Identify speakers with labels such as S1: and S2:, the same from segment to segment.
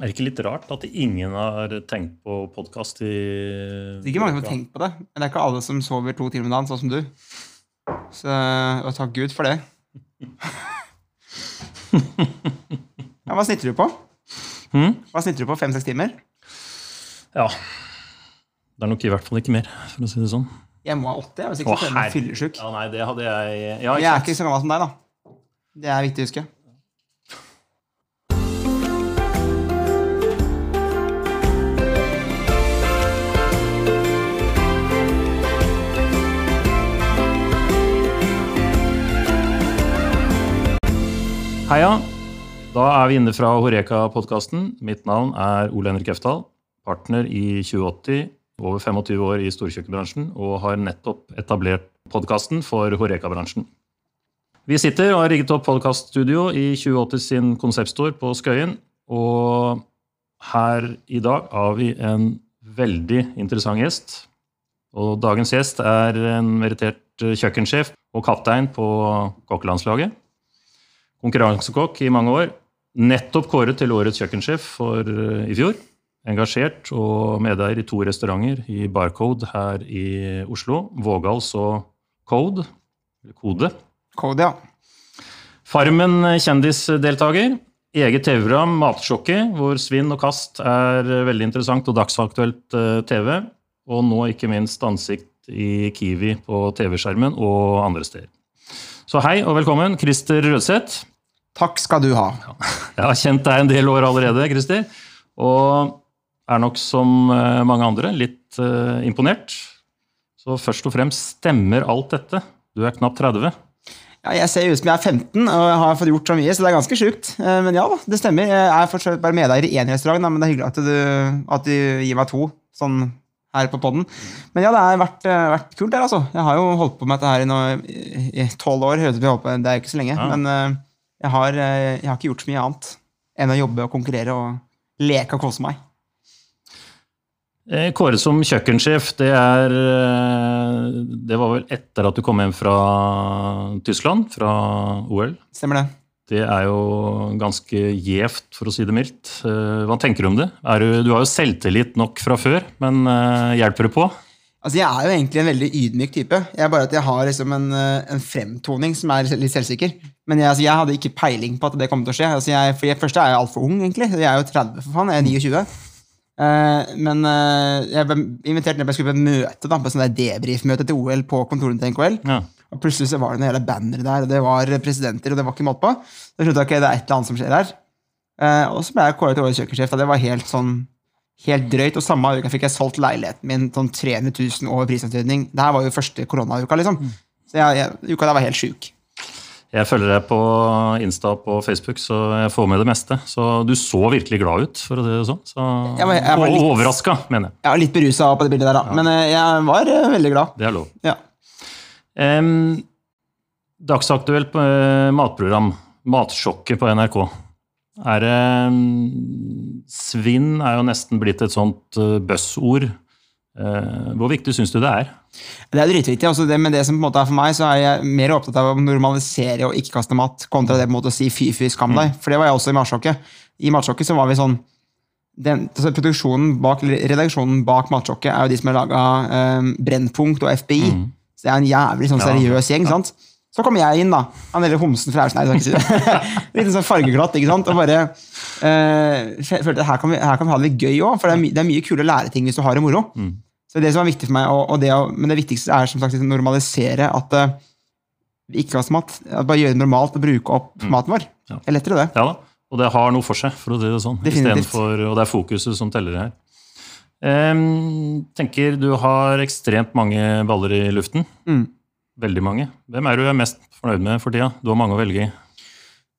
S1: Er det ikke litt rart at ingen har tenkt på podkast i
S2: Det er ikke mange som har tenkt på det, men det er ikke alle som sover to timer om dagen, sånn som du. Så og takk Gud for det. Ja, hva snitter du på?
S1: Hm?
S2: Hva snitter du på? Fem-seks timer?
S1: Ja. Det er nok i hvert fall ikke mer, for å si det sånn.
S2: Jeg må ha åtte, jeg, hvis ikke så føler jeg meg.
S1: Ja, nei, det hadde jeg Ja,
S2: Jeg er ikke så gammel som deg, da. Det er viktig å huske.
S1: Heia! Da er vi inne fra Horeka-podkasten. Mitt navn er Ole Henrik Eftal. Partner i 2080, over 25 år i storkjøkkenbransjen, og har nettopp etablert podkasten for Horeka-bransjen. Vi sitter og har rigget opp podkaststudio i 2080 sin konseptstore på Skøyen. Og her i dag har vi en veldig interessant gjest. Og dagens gjest er en merittert kjøkkensjef og kaptein på kokkelandslaget konkurransekokk i mange år. Nettopp kåret til årets kjøkkensjef for eh, i fjor. Engasjert og medeier i to restauranter i Barcode her i Oslo. Vågals og Code. eller Kode.
S2: Code, ja.
S1: Farmen kjendisdeltaker. Eget TV-program, Matsjokket, hvor svinn og kast er veldig interessant og dagsaktuelt eh, TV. Og nå ikke minst ansikt i Kiwi på TV-skjermen og andre steder. Så hei og velkommen, Christer Rødseth.
S2: Takk skal du ha.
S1: Jeg har kjent deg en del år allerede, Christer. Og er nok som eh, mange andre litt uh, imponert. Så først og fremst, stemmer alt dette? Du er knapt 30.
S2: Ja, jeg ser ut som jeg er 15 og jeg har fått gjort så mye, så det er ganske sjukt. Eh, Men ja da, det stemmer. Jeg er fortsatt bare medeier i én restaurant, men det er hyggelig at du, at du gir meg to sånn her på podden. Men ja, det har vært, vært kult der, altså. Jeg har jo holdt på med dette her i tolv år. Det er ikke så lenge.
S1: Ja.
S2: Men jeg har, eh, jeg har ikke gjort så mye annet enn å jobbe og konkurrere og leke og kose meg.
S1: Kåre som kjøkkensjef, det er eh, Det var vel etter at du kom hjem fra Tyskland, fra OL.
S2: Stemmer det?
S1: Det er jo ganske gjevt, for å si det mildt. Eh, Hva tenker du om det? Er du, du har jo selvtillit nok fra før, men eh, hjelper det på?
S2: Altså, Jeg er jo egentlig en veldig ydmyk type. Jeg er bare at jeg har liksom en, eh, en fremtoning som er litt selvsikker. Men jeg, altså, jeg hadde ikke peiling på at det kom til å skje. Altså, jeg, for jeg, først er jeg altfor ung, egentlig. Jeg er jo 30, for faen. Jeg er 29. Uh, men uh, jeg ble invitert ned på et møte, da, på sånn debrief-møte til OL på kontorene til NKL.
S1: Ja.
S2: Og plutselig så var det noen hele bannere der, og det var presidenter, og det var ikke måte på. Så jeg skjønte ok, det er et eller annet som skjer her. Uh, og så ble jeg kåret til årets kjøkkensjef, det var helt sånn helt drøyt. Og samme uka fikk jeg solgt leiligheten min sånn 300 000 over prisantydning. Det her var jo første koronauka, liksom. Så jeg, jeg, uka der var helt sjuk.
S1: Jeg følger deg på Insta og på Facebook, så jeg får med det meste. Så du så virkelig glad ut, for å si det sånn. Så,
S2: Jeg var- jeg var
S1: og overraska, mener jeg.
S2: Jeg var litt berusa på det bildet der, da. Men eh, jeg var eh, veldig glad.
S1: Det er lov.
S2: Ja.
S1: Um, dagsaktuelt eh, matprogram, Matsjokket på NRK. Er det Svinn er jo nesten blitt et sånt uh, buzzord. Eh, hvor viktig syns du det er?
S2: Det er dritviktig. Altså det, men det som på en måte er for meg, så er jeg mer opptatt av å normalisere og ikke kaste mat, kontra det på en måte å si fy, fy, skam deg. For det var jeg også i Matsjokket. I Matsjokket så var vi sånn den, altså produksjonen bak, Redaksjonen bak Matsjokket er jo de som har laga eh, Brennpunkt og FBI. Så det er en jævlig sånn
S1: Ja.
S2: seriøs gjeng. sant? Så kommer jeg inn, da. Han eller homsen fra. Nei, det skal ikke si. Litt sånn fargeklatt, ikke sant? Og bare eh, følte at her kan, vi, her kan vi ha det litt gøy òg, for det er, my, det er mye kule læreting hvis du har det moro. Så det som er viktig for meg, og, og det, Men det viktigste er som sagt å normalisere at uh, vi ikke mat. At bare gjøre det normalt å bruke opp maten vår.
S1: Ja.
S2: Det er lettere, det.
S1: Ja da, og det har noe for seg, for å si det sånn.
S2: Definitivt.
S1: Istedenfor- og det er fokuset som teller her. Um, tenker du har ekstremt mange baller i luften.
S2: Mm.
S1: Veldig mange. Hvem er du er mest fornøyd med for tida? Du har mange å velge i.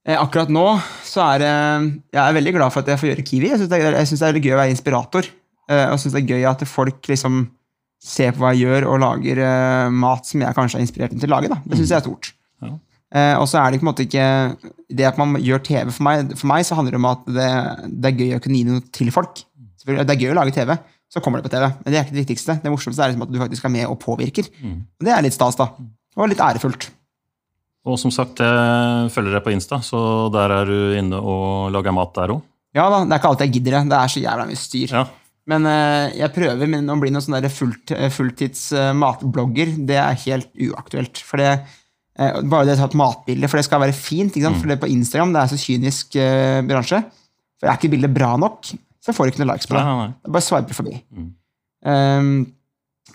S2: Eh, akkurat nå så er Jeg er veldig glad for at jeg får gjøre Kiwi. Jeg syns det, er- det er gøy å være inspirator. Eh, og jeg synes det er gøy at folk liksom ser på hva jeg gjør, og lager eh, mat som jeg kanskje har inspirert dem til å lage. Da. Det syns jeg er stort.
S1: Ja.
S2: Og så er det på en måte ikke Det at man gjør TV for meg, for meg så handler det om at det, det er gøy å kunne gi noe til folk. Det er gøy å lage TV, så kommer det på TV. Men det er ikke det viktigste. Det morsomste er liksom at du faktisk er med og påvirker. Og det er litt stas, da. Og litt ærefullt.
S1: Og som sagt, jeg følger deg på Insta, så der er du inne og lager mat der òg.
S2: Ja da, det er ikke alltid jeg gidder det. Det er så jævla mye styr.
S1: Ja.
S2: Men uh, jeg prøver, men å bli noen sånn fullt, eh, fulltids uh, matblogger, det er helt uaktuelt. For det, uh, bare det å ta et matbilde, for det skal være fint. Sant? For det på Instagram det er så kynisk bransje. For er ikke bildet bra nok, så får du ikke noen likes på det.
S1: Nei, nei,
S2: Bare swiper forbi.
S1: Mm.
S2: Um,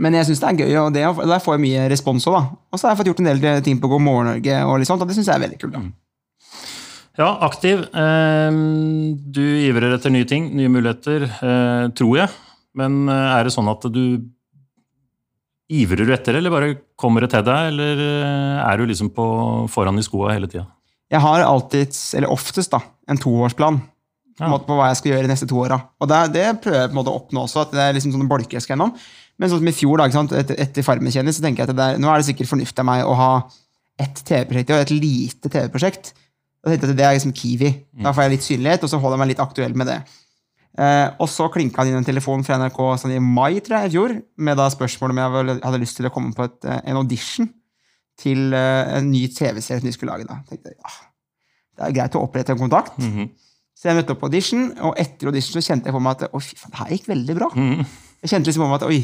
S2: men jeg syns det er gøy, og det, og der får jeg mye respons òg. Og så har jeg fått gjort en del ting på God morgen Norge, og, sånt, og det syns jeg er veldig kult. da.
S1: Ja, aktiv. Um, Du ivrer etter nye ting, nye muligheter, uh, tror jeg. Men eh, er det sånn at du ivrer du etter, eller bare kommer det til deg? Eller eh, er du liksom på foran i skoa hele tida?
S2: Jeg har alltid, eller oftest, da, en toårsplan på, måte, på hva jeg skal gjøre de neste to åra. Og det, det prøver jeg på en måte å oppnå også. at det er liksom sånne bolker jeg skal gjennom. Men sånn som i fjor, da, ikke sant? etter, etter Farmen-kjendis, så tenker jeg at er, nå er det sikkert fornuftig av meg å ha ett TV-prosjekt og et lite TV-prosjekt. Da tenkte jeg at Det er liksom Kiwi. Da får jeg litt synlighet, og så holder jeg meg litt aktuell med det. Eh, og så klinka han inn en telefon fra NRK sånn i mai tror jeg, i fjor, med da spørsmål om jeg hadde lyst til å komme på et, eh, en audition til eh, en ny TV-serie som de skulle lage. da. Tenkte jeg, ja, Det er greit å opprette en kontakt.
S1: Mhm.
S2: Så jeg møtte opp på audition, og etter audition så kjente jeg på meg at oi, fy faen, det her gikk veldig bra.
S1: Mm.
S2: Jeg kjente liksom på meg at oi,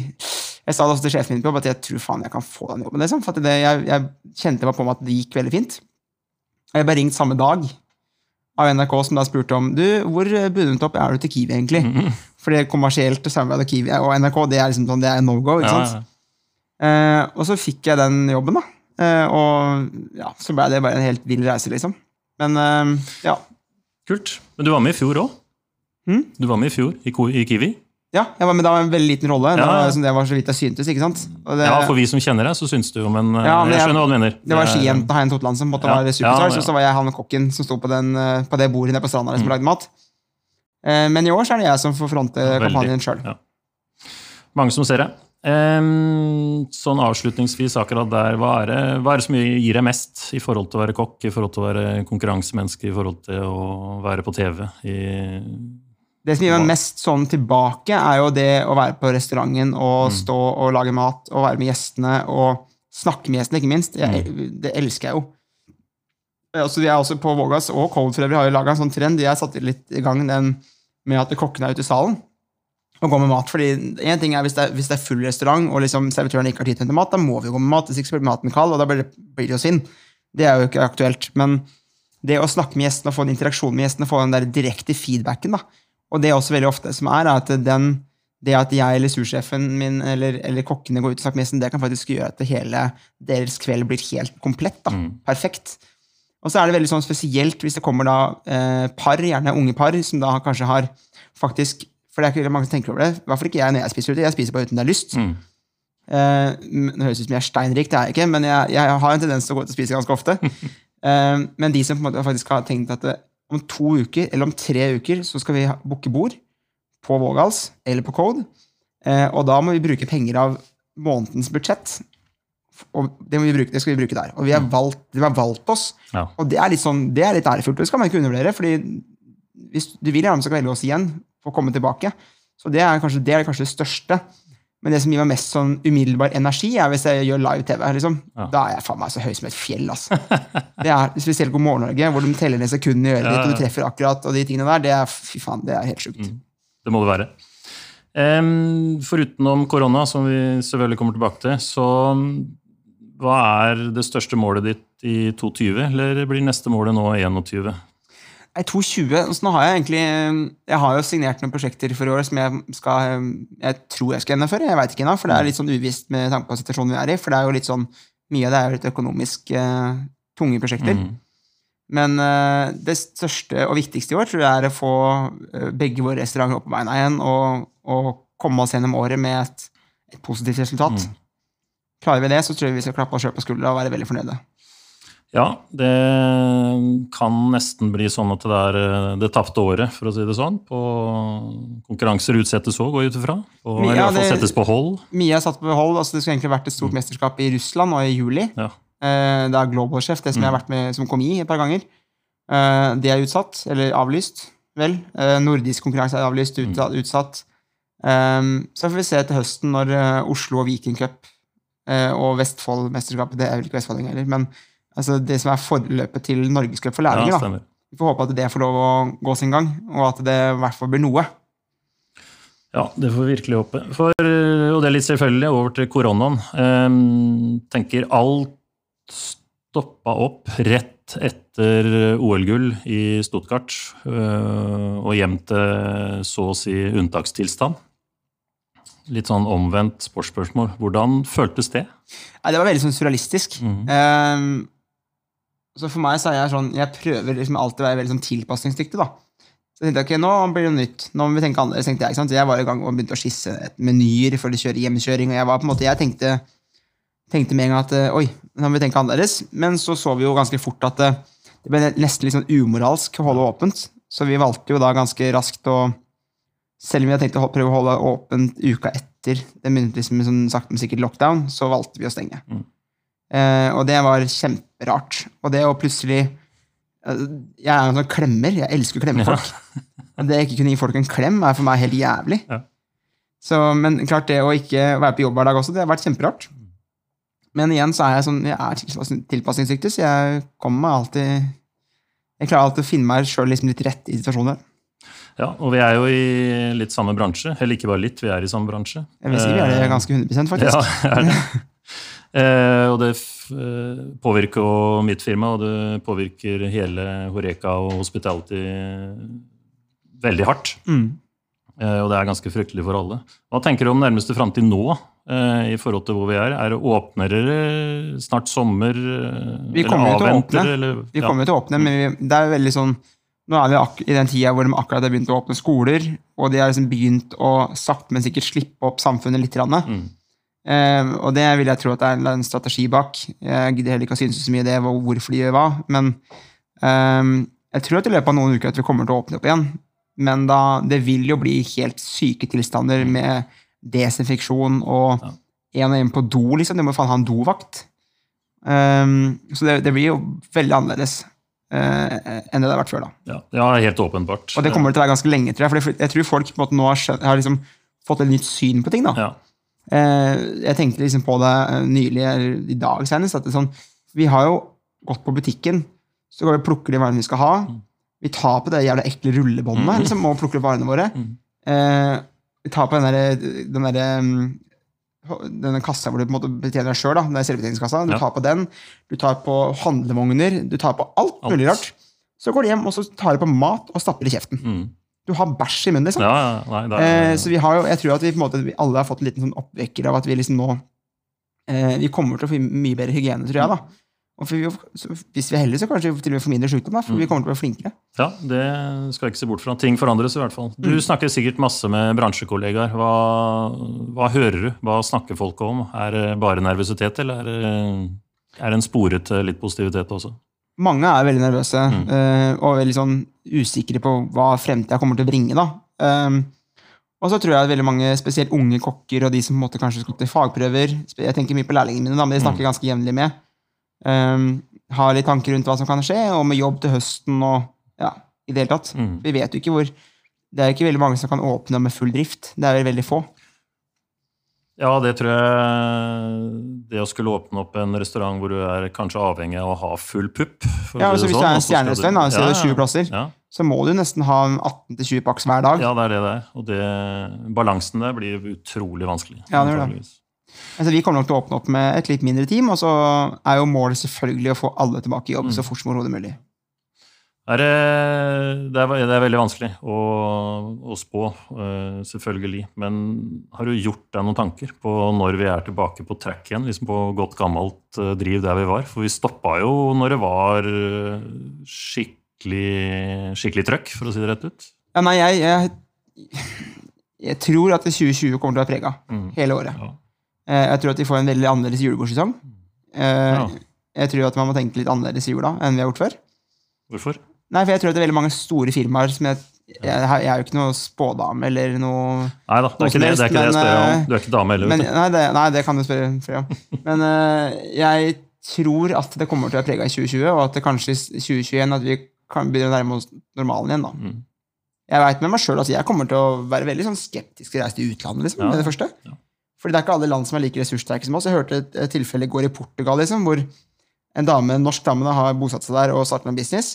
S2: jeg sa det også til sjefen min på jobb at jeg tror faen jeg kan få den jobben. Liksom. For det, jeg, jeg kjente meg på meg at det gikk veldig fint. Og jeg ble ringt samme dag av NRK som da spurte om du, hvor bundet opp er du til Kiwi egentlig?
S1: Mm.
S2: For det kommersielt samarbeid Kiwi og NRK det er liksom sånn, det er no go. ikke
S1: Ja, ja.
S2: Eh, og så fikk jeg den jobben, da. Eh, og ja, så ble det bare en helt vill reise, liksom. Men eh, ja.
S1: Kult. Men du var med i fjor òg.
S2: Mm?
S1: Du var med i fjor i, i Kiwi.
S2: ja, jeg var med da en veldig liten rolle.
S1: Ja,
S2: var, liksom, det var så vidt jeg syntes, ikke sant? Og det,
S1: Ja, For vi som kjenner deg, så syns du jo, men eh,
S2: Ja, men
S1: jeg
S2: jeg-
S1: skjønner hva du mener.
S2: Det var skijenta Hein Totland som måtte
S1: Ja,
S2: være superstar,
S1: ja, ja.
S2: så var jeg han kokken som sto på, den, eh, på det bordet nede på stranda som lagde mat. Eh, Men i år så er det jeg som får fronte kampanjen sjøl.
S1: Ja. Mange som ser det. Em, sånn avslutningsvis akkurat der, hva er, det, hva er det som gir deg mest i forhold til å være kokk, i forhold til å være konkurransemenneske, i forhold til å være på TV?
S2: Det som gir meg mest sånn tilbake, er jo det å være på restauranten og
S1: Mm.
S2: stå og lage mat og være med gjestene og snakke med gjestene, ikke minst. Jeg,
S1: Mm.
S2: Det elsker jeg jo. Altså, vi er også på Vågas og Cold for øvrig har jo laga en sånn trend. De har satt litt i gang den med at kokkene er ute i salen og gå med mat. Fordi en ting er Hvis det er, hvis det er full restaurant og liksom servitøren ikke har tid til å hente mat, da må vi jo gå med mat. Hvis ikke så blir maten kald, og da blir det, jo synd. Det er jo ikke aktuelt. Men det å snakke med gjestene og få en interaksjon med gjestene, få den der direkte feedbacken, da. Og det er også veldig ofte som er, er at den, det at jeg eller sursjefen min eller, eller kokkene går ut og snakker med gjesten, det kan faktisk gjøre at hele deres kveld blir helt komplett. da.
S1: Mm.
S2: Perfekt. Og så er det veldig sånn spesielt hvis det kommer da eh, par, gjerne unge par, som da kanskje har faktisk For det er ikke mange som tenker over det. I hvert fall ikke jeg når jeg spiser ute. Jeg spiser bare uten det er lyst.
S1: mm,
S2: Uh, det høres ut som jeg er steinrik, det er jeg ikke, men jeg, jeg har en tendens til å gå ut og spise ganske ofte. uh, men de som på en måte faktisk har tenkt at det, om to uker eller om tre uker så skal vi booke bord på Vågals eller på Code, uh, og da må vi bruke penger av månedens budsjett. Og det, bruke, det skal vi bruke der. Og vi har valgt, de har valgt oss.
S1: ja.
S2: Og det er litt sånn, det er litt ærefullt, det skal man ikke undervurdere. fordi hvis du vil gjerne kan velge oss igjen for å komme tilbake. Så det er kanskje det, er kanskje det største. Men det som gir meg mest sånn umiddelbar energi, er hvis jeg gjør live-TV. liksom.
S1: Ja.
S2: Da er jeg faen meg så høy som et fjell. altså. Det er spesielt God morgen Norge, hvor de teller ned sekundene i øret
S1: Ja,
S2: ditt, og du treffer akkurat, og de tingene der. Det er fy faen, det er helt sjukt.
S1: Mm. Det må det være. Foruten Forutenom korona, som vi selvfølgelig kommer tilbake til, så hva er det største målet ditt i 2020, eller blir neste målet nå 21?
S2: Nei, 220, så nå har Jeg egentlig, jeg har jo signert noen prosjekter for i år som jeg skal, jeg tror jeg skal gjennomføre. Jeg vet ikke ennå, for det er litt sånn uvisst med tanke på situasjonen vi er i. For det er jo litt sånn, mye av det er jo litt økonomisk uh, tunge prosjekter.
S1: Mm.
S2: Men uh, det største og viktigste i år tror jeg er å få eh, begge våre restauranter opp på beina igjen og, og komme oss gjennom året med et, et positivt resultat.
S1: Mm.
S2: Klarer vi det, så tror jeg vi skal klappe oss sjøl på skuldra og være veldig fornøyde.
S1: Ja, det kan nesten bli sånn at det er eh, det tapte året, for å si det sånn. På konkurranser utsettes òg, går jeg ut ifra. Og i hvert fall settes på hold.
S2: Mye er satt på hold. altså Det skulle egentlig vært et stort mesterskap i Russland nå i juli.
S1: Ja.
S2: Eh, Det er Global Chef, det som jeg har vært med som kom i et par ganger. Eh, Det er utsatt, eller avlyst, vel. Nordisk konkurranse er avlyst, utsatt. utsatt. Så får vi se til høsten når Oslo og Viking Cup og Vestfoldmesterskapet Det er vel ikke Vestfold heller, men altså det som er forløpet til Norgescup for
S1: Ja,
S2: lærlinger, da. vi får håpe at det får lov å gå sin gang, og at det i hvert fall blir noe.
S1: Ja, det får vi virkelig håpe. For, og det er litt selvfølgelig over til koronaen. Um, tenker alt stoppa opp rett etter OL-gull i Stuttgart uh, og hjem til så å si unntakstilstand. Litt sånn omvendt sportsspørsmål. Hvordan føltes det?
S2: Ja, det var veldig sånn surrealistisk. Mm. Um, så for meg så er jeg sånn Jeg prøver liksom alltid å være veldig sånn tilpasningsdyktig. da. Så jeg tenkte ok, nå blir det nytt. Nå må vi tenke annerledes. tenkte Jeg ikke sant? Så jeg var i gang og begynte å skisse et menyer for å kjøre hjemkjøring. og Jeg var på en måte, jeg tenkte, tenkte med en gang at oi, nå må vi tenke annerledes. Men så så vi jo ganske fort at det, det ble nesten litt sånn umoralsk å holde åpent. Så vi valgte jo da ganske raskt å selv om vi hadde tenkt å prøve å holde åpent uka etter det begynte liksom sånn sakte, men sikkert lockdown, så valgte vi å stenge. Mm. Eh, og det var kjemperart. Og det å plutselig eh, Jeg er en sånn klemmer. Jeg elsker å klemme folk. Ja. det å ikke kunne gi folk en klem er for meg helt jævlig. Ja. Så, men klart det å ikke være på jobb hver dag også, det har vært kjemperart. Men igjen så er jeg sånn, jeg er tilpasningsdyktig, så jeg kommer meg alltid Jeg klarer alltid å finne meg sjøl liksom litt rett i situasjoner.
S1: Ja, og vi er jo i litt samme bransje. Eller ikke bare litt, vi er i samme bransje.
S2: Jeg vil si vi er det eh, ganske 100 faktisk. Ja, er det.
S1: eh, og det eh, påvirker jo mitt firma, og det påvirker hele Horeka og Hospitality veldig hardt. Mm. Eh, og det er ganske fryktelig for alle. Hva tenker du om nærmeste framtid nå? Eh, i forhold til hvor vi er? Er det Åpner dere snart sommer?
S2: Vi kommer jo til å åpne. Eller, ja. Vi kommer til å åpne, men vi, det er veldig sånn nå er vi i den tida hvor de akkurat har begynt å åpne skoler, og de har liksom begynt å sakte, men sikkert slippe opp samfunnet litt. Mm. Eh, og det vil jeg tro at det er en strategi bak. Jeg gidder heller ikke å synes så mye det hvorfor de gjør hva, men eh, jeg tror at i løpet av noen uker at vi kommer til å åpne opp igjen. Men da, det vil jo bli helt syke tilstander mm. med desinfeksjon og én en og en på do, liksom. Du må faen ha en dovakt. Um, så det, det, blir jo veldig annerledes uh, enn det det har vært før. da.
S1: Ja, ja, helt åpenbart.
S2: Og det kommer det til å være ganske lenge, tror jeg. For jeg tror folk på en måte nå har, skjønt, har liksom fått et nytt syn på ting. da. Ja. Eh, jeg tenkte liksom på det eh, nylig, eller i dag senest, at sånn, vi har jo gått på butikken, så går vi og plukker de varene vi skal ha. Mm. Vi tar på det jævla ekle rullebåndet mm. liksom, og plukker varene våre. Mm. Eh, vi tar på den derre den der, denne kassa hvor du på en måte betjener deg sjøl. Selvbetjeningskassa. Du tar på den, du tar på handlevogner, du tar på alt, alt. mulig rart. Så går du hjem og så tar du på mat og stapper i kjeften. Du har bæsj i munnen, liksom. Ja, nei, er, eh, så vi har jo, jeg tror at vi på en måte, alle har fått en liten sånn oppvekker av at vi liksom nå eh, Vi kommer til å få mye bedre hygiene, tror jeg. da. Og vi, hvis vi er heldige, så kanskje vi til og med får mindre sykdom. Da, for mm. vi kommer til å være flinkere.
S1: Ja, det skal jeg ikke se bort fra. Ting forandres i hvert fall. Du mm. snakker sikkert masse med bransjekollegaer. Hva, hva, hører du? Hva snakker folk om? Er det bare nervøsitet, eller er det, er det en sporet litt positivitet også?
S2: Mange er veldig nervøse mm. uh, og veldig sånn usikre på hva fremtida kommer til å bringe. da. Um, og så tror jeg at veldig mange, spesielt unge kokker og de som på en måte kanskje skal til fagprøver Jeg tenker mye på lærlingene mine, da, men de snakker mm. ganske jevnlig med Um, har litt tanker rundt hva som kan skje, og med jobb til høsten og ja, i det hele tatt. Mm. Vi vet jo ikke hvor Det er ikke veldig mange som kan åpne med full drift. Det er vel veldig få.
S1: Ja, det tror jeg Det å skulle åpne opp en restaurant hvor du er kanskje avhengig av å ha full pupp
S2: Ja, altså Hvis du er en stjernerestaurant, så er det 20 plasser, ja. så må du nesten ha 18-20 paks hver dag.
S1: Ja, det er det det er. Og det, balansen der blir utrolig vanskelig.
S2: Ja, det gjør det. Altså, vi kommer nok til å åpne opp med et litt mindre team, og så er jo målet selvfølgelig å få alle tilbake i jobb mm. så fort som overhodet mulig.
S1: Er det, er, det, er, veldig vanskelig å, å spå, uh, selvfølgelig. Men har du gjort deg noen tanker på når vi er tilbake på track igjen? liksom På godt gammelt uh, driv der vi var? For vi stoppa jo når det var uh, skikkelig, skikkelig trøkk, for å si det rett ut.
S2: Ja, nei, jeg, jeg, jeg tror at 2020 kommer til å være prega mm. hele året. Ja. Eh, jeg tror at vi får en veldig annerledes julebordsesong. Eh, ja. Jeg tror at man må tenke litt annerledes i jula enn vi har gjort før.
S1: Hvorfor?
S2: Nei, for jeg tror at det er veldig mange store firmaer som jeg jeg, jeg, er jo ikke noe spådame eller noe
S1: Nei da, det er ikke det, det, er ikke men, det jeg spør om. Eh, du er ikke dame heller.
S2: Men, nei, det, nei, det kan du spørre for om. Men uh, jeg tror at det kommer til å være prega i 2020, og at det kanskje i 2021 at vi kan begynne å nærme oss normalen igjen. da. Mm. Jeg vet med meg selv, altså, jeg kommer til å være veldig sånn skeptisk til å reise til utlandet. liksom, ja. med det første. Ja. Fordi det er ikke alle land som er like ressurssterke som oss. Jeg hørte et tilfelle i går i Portugal liksom, hvor en dame, en norsk dame har bosatt seg der og startet en business.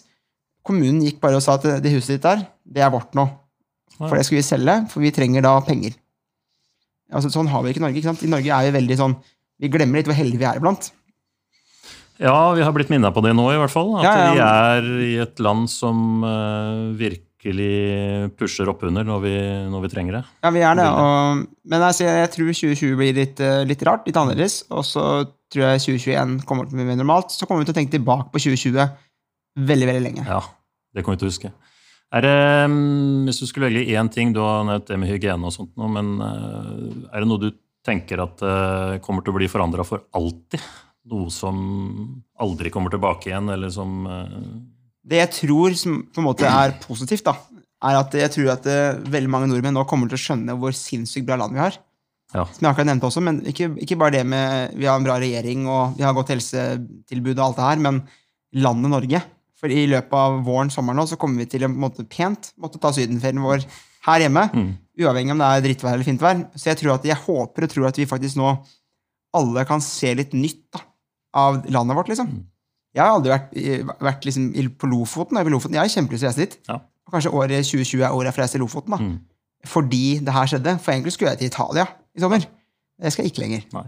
S2: Kommunen gikk bare og sa at det huset ditt der, det er vårt nå. For det skal vi selge, for vi trenger da penger. Altså, sånn har vi ikke i Norge. ikke sant? I Norge er vi veldig sånn Vi glemmer litt hvor heldige vi er iblant.
S1: Ja, vi har blitt minna på det nå, i hvert fall. At
S2: Ja, ja.
S1: vi er i et land som uh, virkelig pusher opp under når vi, når vi trenger det.
S2: Ja, vi er det. Og, men altså, jeg tror 2020 blir litt, eh, litt rart, litt annerledes. Og så tror jeg 2021 kommer til å bli mer normalt. Så kommer vi til å tenke tilbake på 2020 veldig, veldig lenge.
S1: Ja, det kommer vi til å huske. Er det, mm, hvis du skulle velge én ting, du har nevnt det med hygiene og sånt men eh, er det noe du tenker at eh, kommer til å bli forandra for alltid? Noe som aldri kommer tilbake igjen, eller som eh,
S2: Det jeg tror som på en måte er positivt, da, er at jeg tror at veldig mange nordmenn nå kommer til å skjønne hvor sinnssykt bra land vi har.
S1: Ja.
S2: Som jeg akkurat nevnte også, men ikke, ikke bare det med vi har en bra regjering og vi har godt helsetilbud og alt det her, men landet Norge. For i løpet av våren, sommeren nå, så kommer vi til å måtte pent måtte ta sydenferien vår her hjemme.
S1: Mm.
S2: Uavhengig om det er drittvær eller fint vær. Så jeg tror at jeg håper og tror at vi faktisk nå alle kan se litt nytt da, av landet vårt, liksom.
S1: Mm.
S2: Jeg har aldri vært, vært liksom, på Lofoten. Jeg, Lofoten. Jeg har kjempelyst til å reise dit.
S1: Ja.
S2: Og kanskje året 2020 er året jeg får reise til Lofoten. da.
S1: Mm.
S2: Fordi det her skjedde. For egentlig skulle jeg til Italia i sommer. Det skal jeg ikke lenger.
S1: Nei.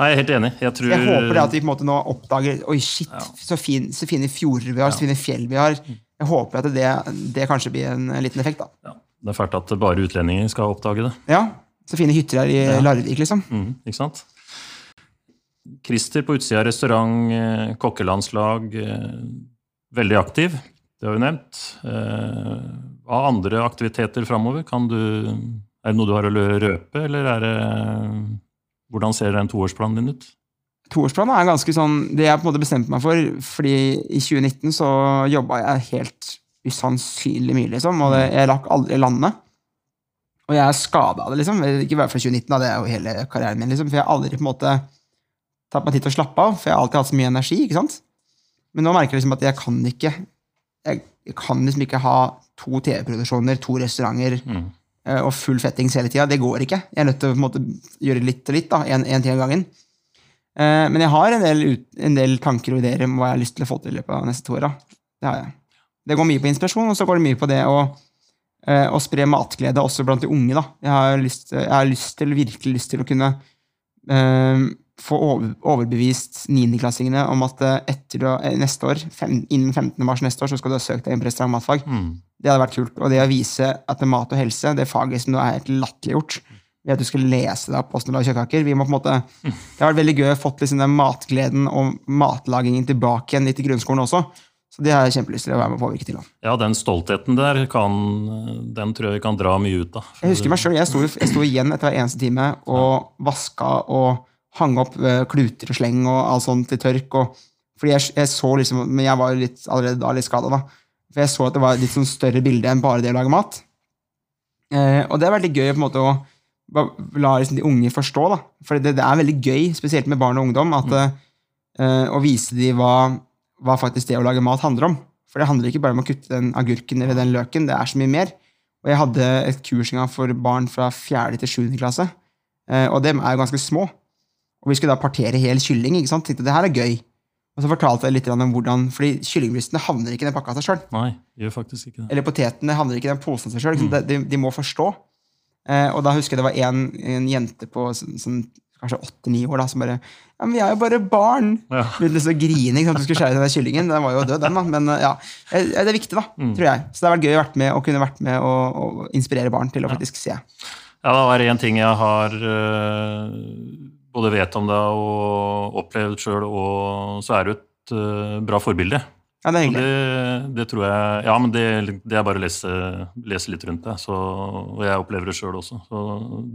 S1: Nei, jeg er helt enig. Jeg tror
S2: Jeg håper det at vi på en måte nå oppdager Oi, shit,
S1: Ja.
S2: så, fin, så fine fjorder vi har, så fine fjell vi har. Jeg håper at det, det kanskje blir en liten effekt. da.
S1: ja, Det er fælt at bare utlendinger skal oppdage det.
S2: Ja, Så fine hytter her i
S1: Ja.
S2: Larvik, liksom.
S1: Mm, ikke sant? Christer på utsida av restaurant, eh, kokkelandslag, eh, veldig aktiv. Det har vi nevnt. Eh, Hva andre aktiviteter framover? Er det noe du har å røpe, eller er det Hvordan ser den toårsplanen din ut?
S2: Toårsplanen er ganske sånn Det jeg på en måte bestemte meg for, fordi i 2019 så jobba jeg helt usannsynlig mye, liksom. Og det, jeg rakk aldri landet. Og jeg er skada av det, liksom. Ikke bare fra 2019, da, det er jo hele karrieren min, liksom. For jeg har aldri på en måte tatt meg tid til å slappe av, for jeg har alltid hatt så mye energi, ikke sant. Men nå merker jeg liksom at jeg kan ikke Jeg, jeg kan liksom ikke ha to TV-produksjoner, to restauranter
S1: Mm.
S2: Eh, og full fettings hele tida. Det går ikke. Jeg er nødt til å måte, gjøre litt og litt, da, en ting av gangen. Eh, men jeg har en del, ut, en del tanker og ideer om hva jeg har lyst til å få til i løpet av neste to åra. Det har jeg. Det går mye på inspirasjon, og så går det mye på det å, eh, å spre matglede også blant de unge. da. Jeg har lyst, jeg har lyst til, virkelig lyst til å kunne eh, få over, overbevist niendeklassingene om at eh, etter eh, neste år, fem, innen 15. mars neste år så skal du ha søkt deg inn på restaurant- og matfag.
S1: Mm.
S2: Det hadde vært kult. Og det å vise at mat og helse, det faget som nå er helt latterliggjort ved at du skal lese deg opp hvordan du lager kjøttkaker vi må på en måte, Det har vært veldig gøy å få liksom den matgleden og matlagingen tilbake igjen litt i grunnskolen også. Så det har jeg kjempelyst til å være med og påvirke til.
S1: Ja, den stoltheten der, kan, den tror jeg vi kan dra mye ut av.
S2: Jeg husker meg sto, jeg sto igjen etter hver eneste time og vaska og hang opp eh, kluter og sleng og alt sånt til tørk. Og, fordi jeg, jeg så liksom, Men jeg var litt, allerede da litt skada, da. For jeg så at det var et litt sånn større bilde enn bare det å lage mat. Eh, og det er veldig gøy på en måte å la liksom de unge forstå, da. For det, det er veldig gøy, spesielt med barn og ungdom, at, eh, å vise dem hva, hva faktisk det å lage mat handler om. For det handler ikke bare om å kutte den agurken eller den løken, det er så mye mer. Og jeg hadde et kurs en gang for barn fra 4. til 7. klasse, eh, og dem er jo ganske små. Og vi skulle da partere hel kylling. ikke sant? Tenkte det her er gøy. Og så fortalte jeg litt om hvordan, fordi kyllingbrystene havner ikke i den pakka av seg sjøl. Eller potetene havner ikke i den posen av seg sjøl. De, de må forstå. Eh, og da husker jeg det var en, en jente på sånn, sånn, kanskje åtte-ni år da, som bare Ja, men vi er jo bare barn!
S1: Ja.
S2: Begynte liksom å grine. ikke sant? Du skulle skjære i den kyllingen. Den var jo død, den, da. Men eh, ja, Eh, det er viktig, da, tror jeg. Så det har vært gøy å, vært med, å kunne vært med og, og inspirere barn til å faktisk se.
S1: Ja, det er én ting jeg har eh, både vet om det og opplevd sjøl, og så er du et eh, bra forbilde.
S2: Ja, det er
S1: det, det tror jeg Ja, men det, det er bare å lese, lese litt rundt det. Så, og jeg opplever det sjøl også. Så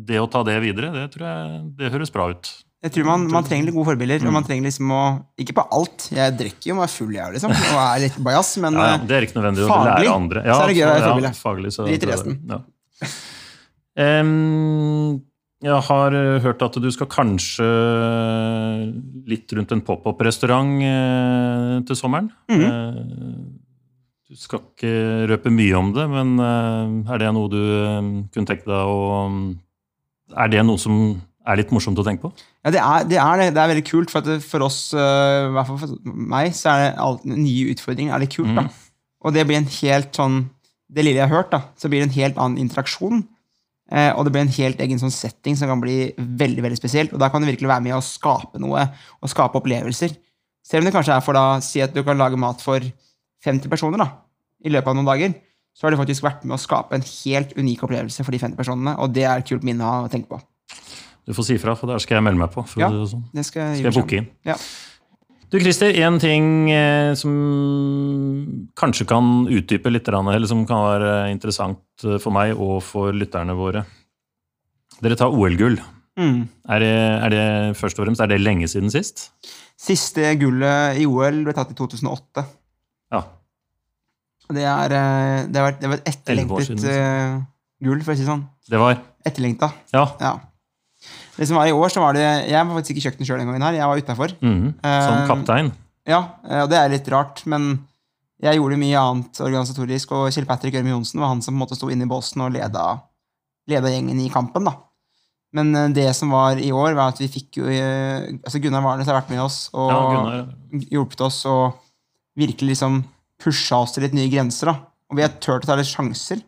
S1: det å ta det videre, det tror jeg det høres bra ut.
S2: Jeg tror man, man trenger litt gode forbilder. og man trenger liksom å, Ikke på alt. Jeg drikker jo meg full, jeg liksom, og er litt bajas, men
S1: Ja, ja,
S2: eh,
S1: det er ikke nødvendig å
S2: faglig
S1: lære andre.
S2: så er det gøy å være
S1: ja, faglig, så
S2: Drit i resten.
S1: Ja. Em, jeg har eh, hørt at du skal kanskje litt rundt en pop-up-restaurant eh, til sommeren.
S2: Mhm.
S1: Eh, du skal ikke røpe mye om det, men eh, er det noe du eh, kunne tenke deg å Er det noe som er litt morsomt å tenke på?
S2: ja, det, er, det, er, det. er veldig kult. For, for oss, eh, i hvert fall for meg, så er det alt, nye utfordringer er litt kult. da. Og det blir en helt sånn Det lille jeg har hørt, da, så blir det en helt annen interaksjon. Eh, og det blir en helt egen sånn setting som kan bli veldig veldig spesielt. Og da kan du virkelig være med å skape noe, og skape opplevelser. Selv om det kanskje er for da, si at du kan lage mat for 50 personer da, i løpet av noen dager, så har du faktisk vært med å skape en helt unik opplevelse for de 50 personene, og det er et kult minne å tenke på.
S1: Du får si fra, for der skal jeg melde meg på.
S2: Ja,
S1: det sånn.
S2: Det skal jeg,
S1: Skal jeg booke inn?
S2: Ja.
S1: Du Christer, en ting eh, som kanskje kan utdype litt, eller som kan være interessant eh, for meg og for lytterne våre. Dere tar OL-gull.
S2: Mm.
S1: Er, er det først og fremst, er det lenge siden sist?
S2: Siste gullet i OL ble tatt i 2008.
S1: Ja.
S2: Det, er, eh, det, har vært, det var et etterlengtet gull, for å si det sånn.
S1: Det var
S2: Etterlengta.
S1: Ja.
S2: Ja. Det som var i år, så var det Jeg var faktisk ikke i kjøkkenet sjøl den gangen her. Jeg var utafor.
S1: Mm, Som
S2: Eh,
S1: kaptein.
S2: Ja, eh, og det er litt rart, men jeg gjorde mye annet organisatorisk, og Kjell Patrick Ørme Johnsen var han som på en måte sto inne i båsen og leda, leda gjengen i kampen. da. Men eh, det som var i år, var at vi fikk jo altså Gunnar Warnes har vært med oss og
S1: Ja, Gunnar.
S2: hjulpet oss og virkelig liksom pusha oss til litt nye grenser. da. Og vi har turt å ta litt sjanser.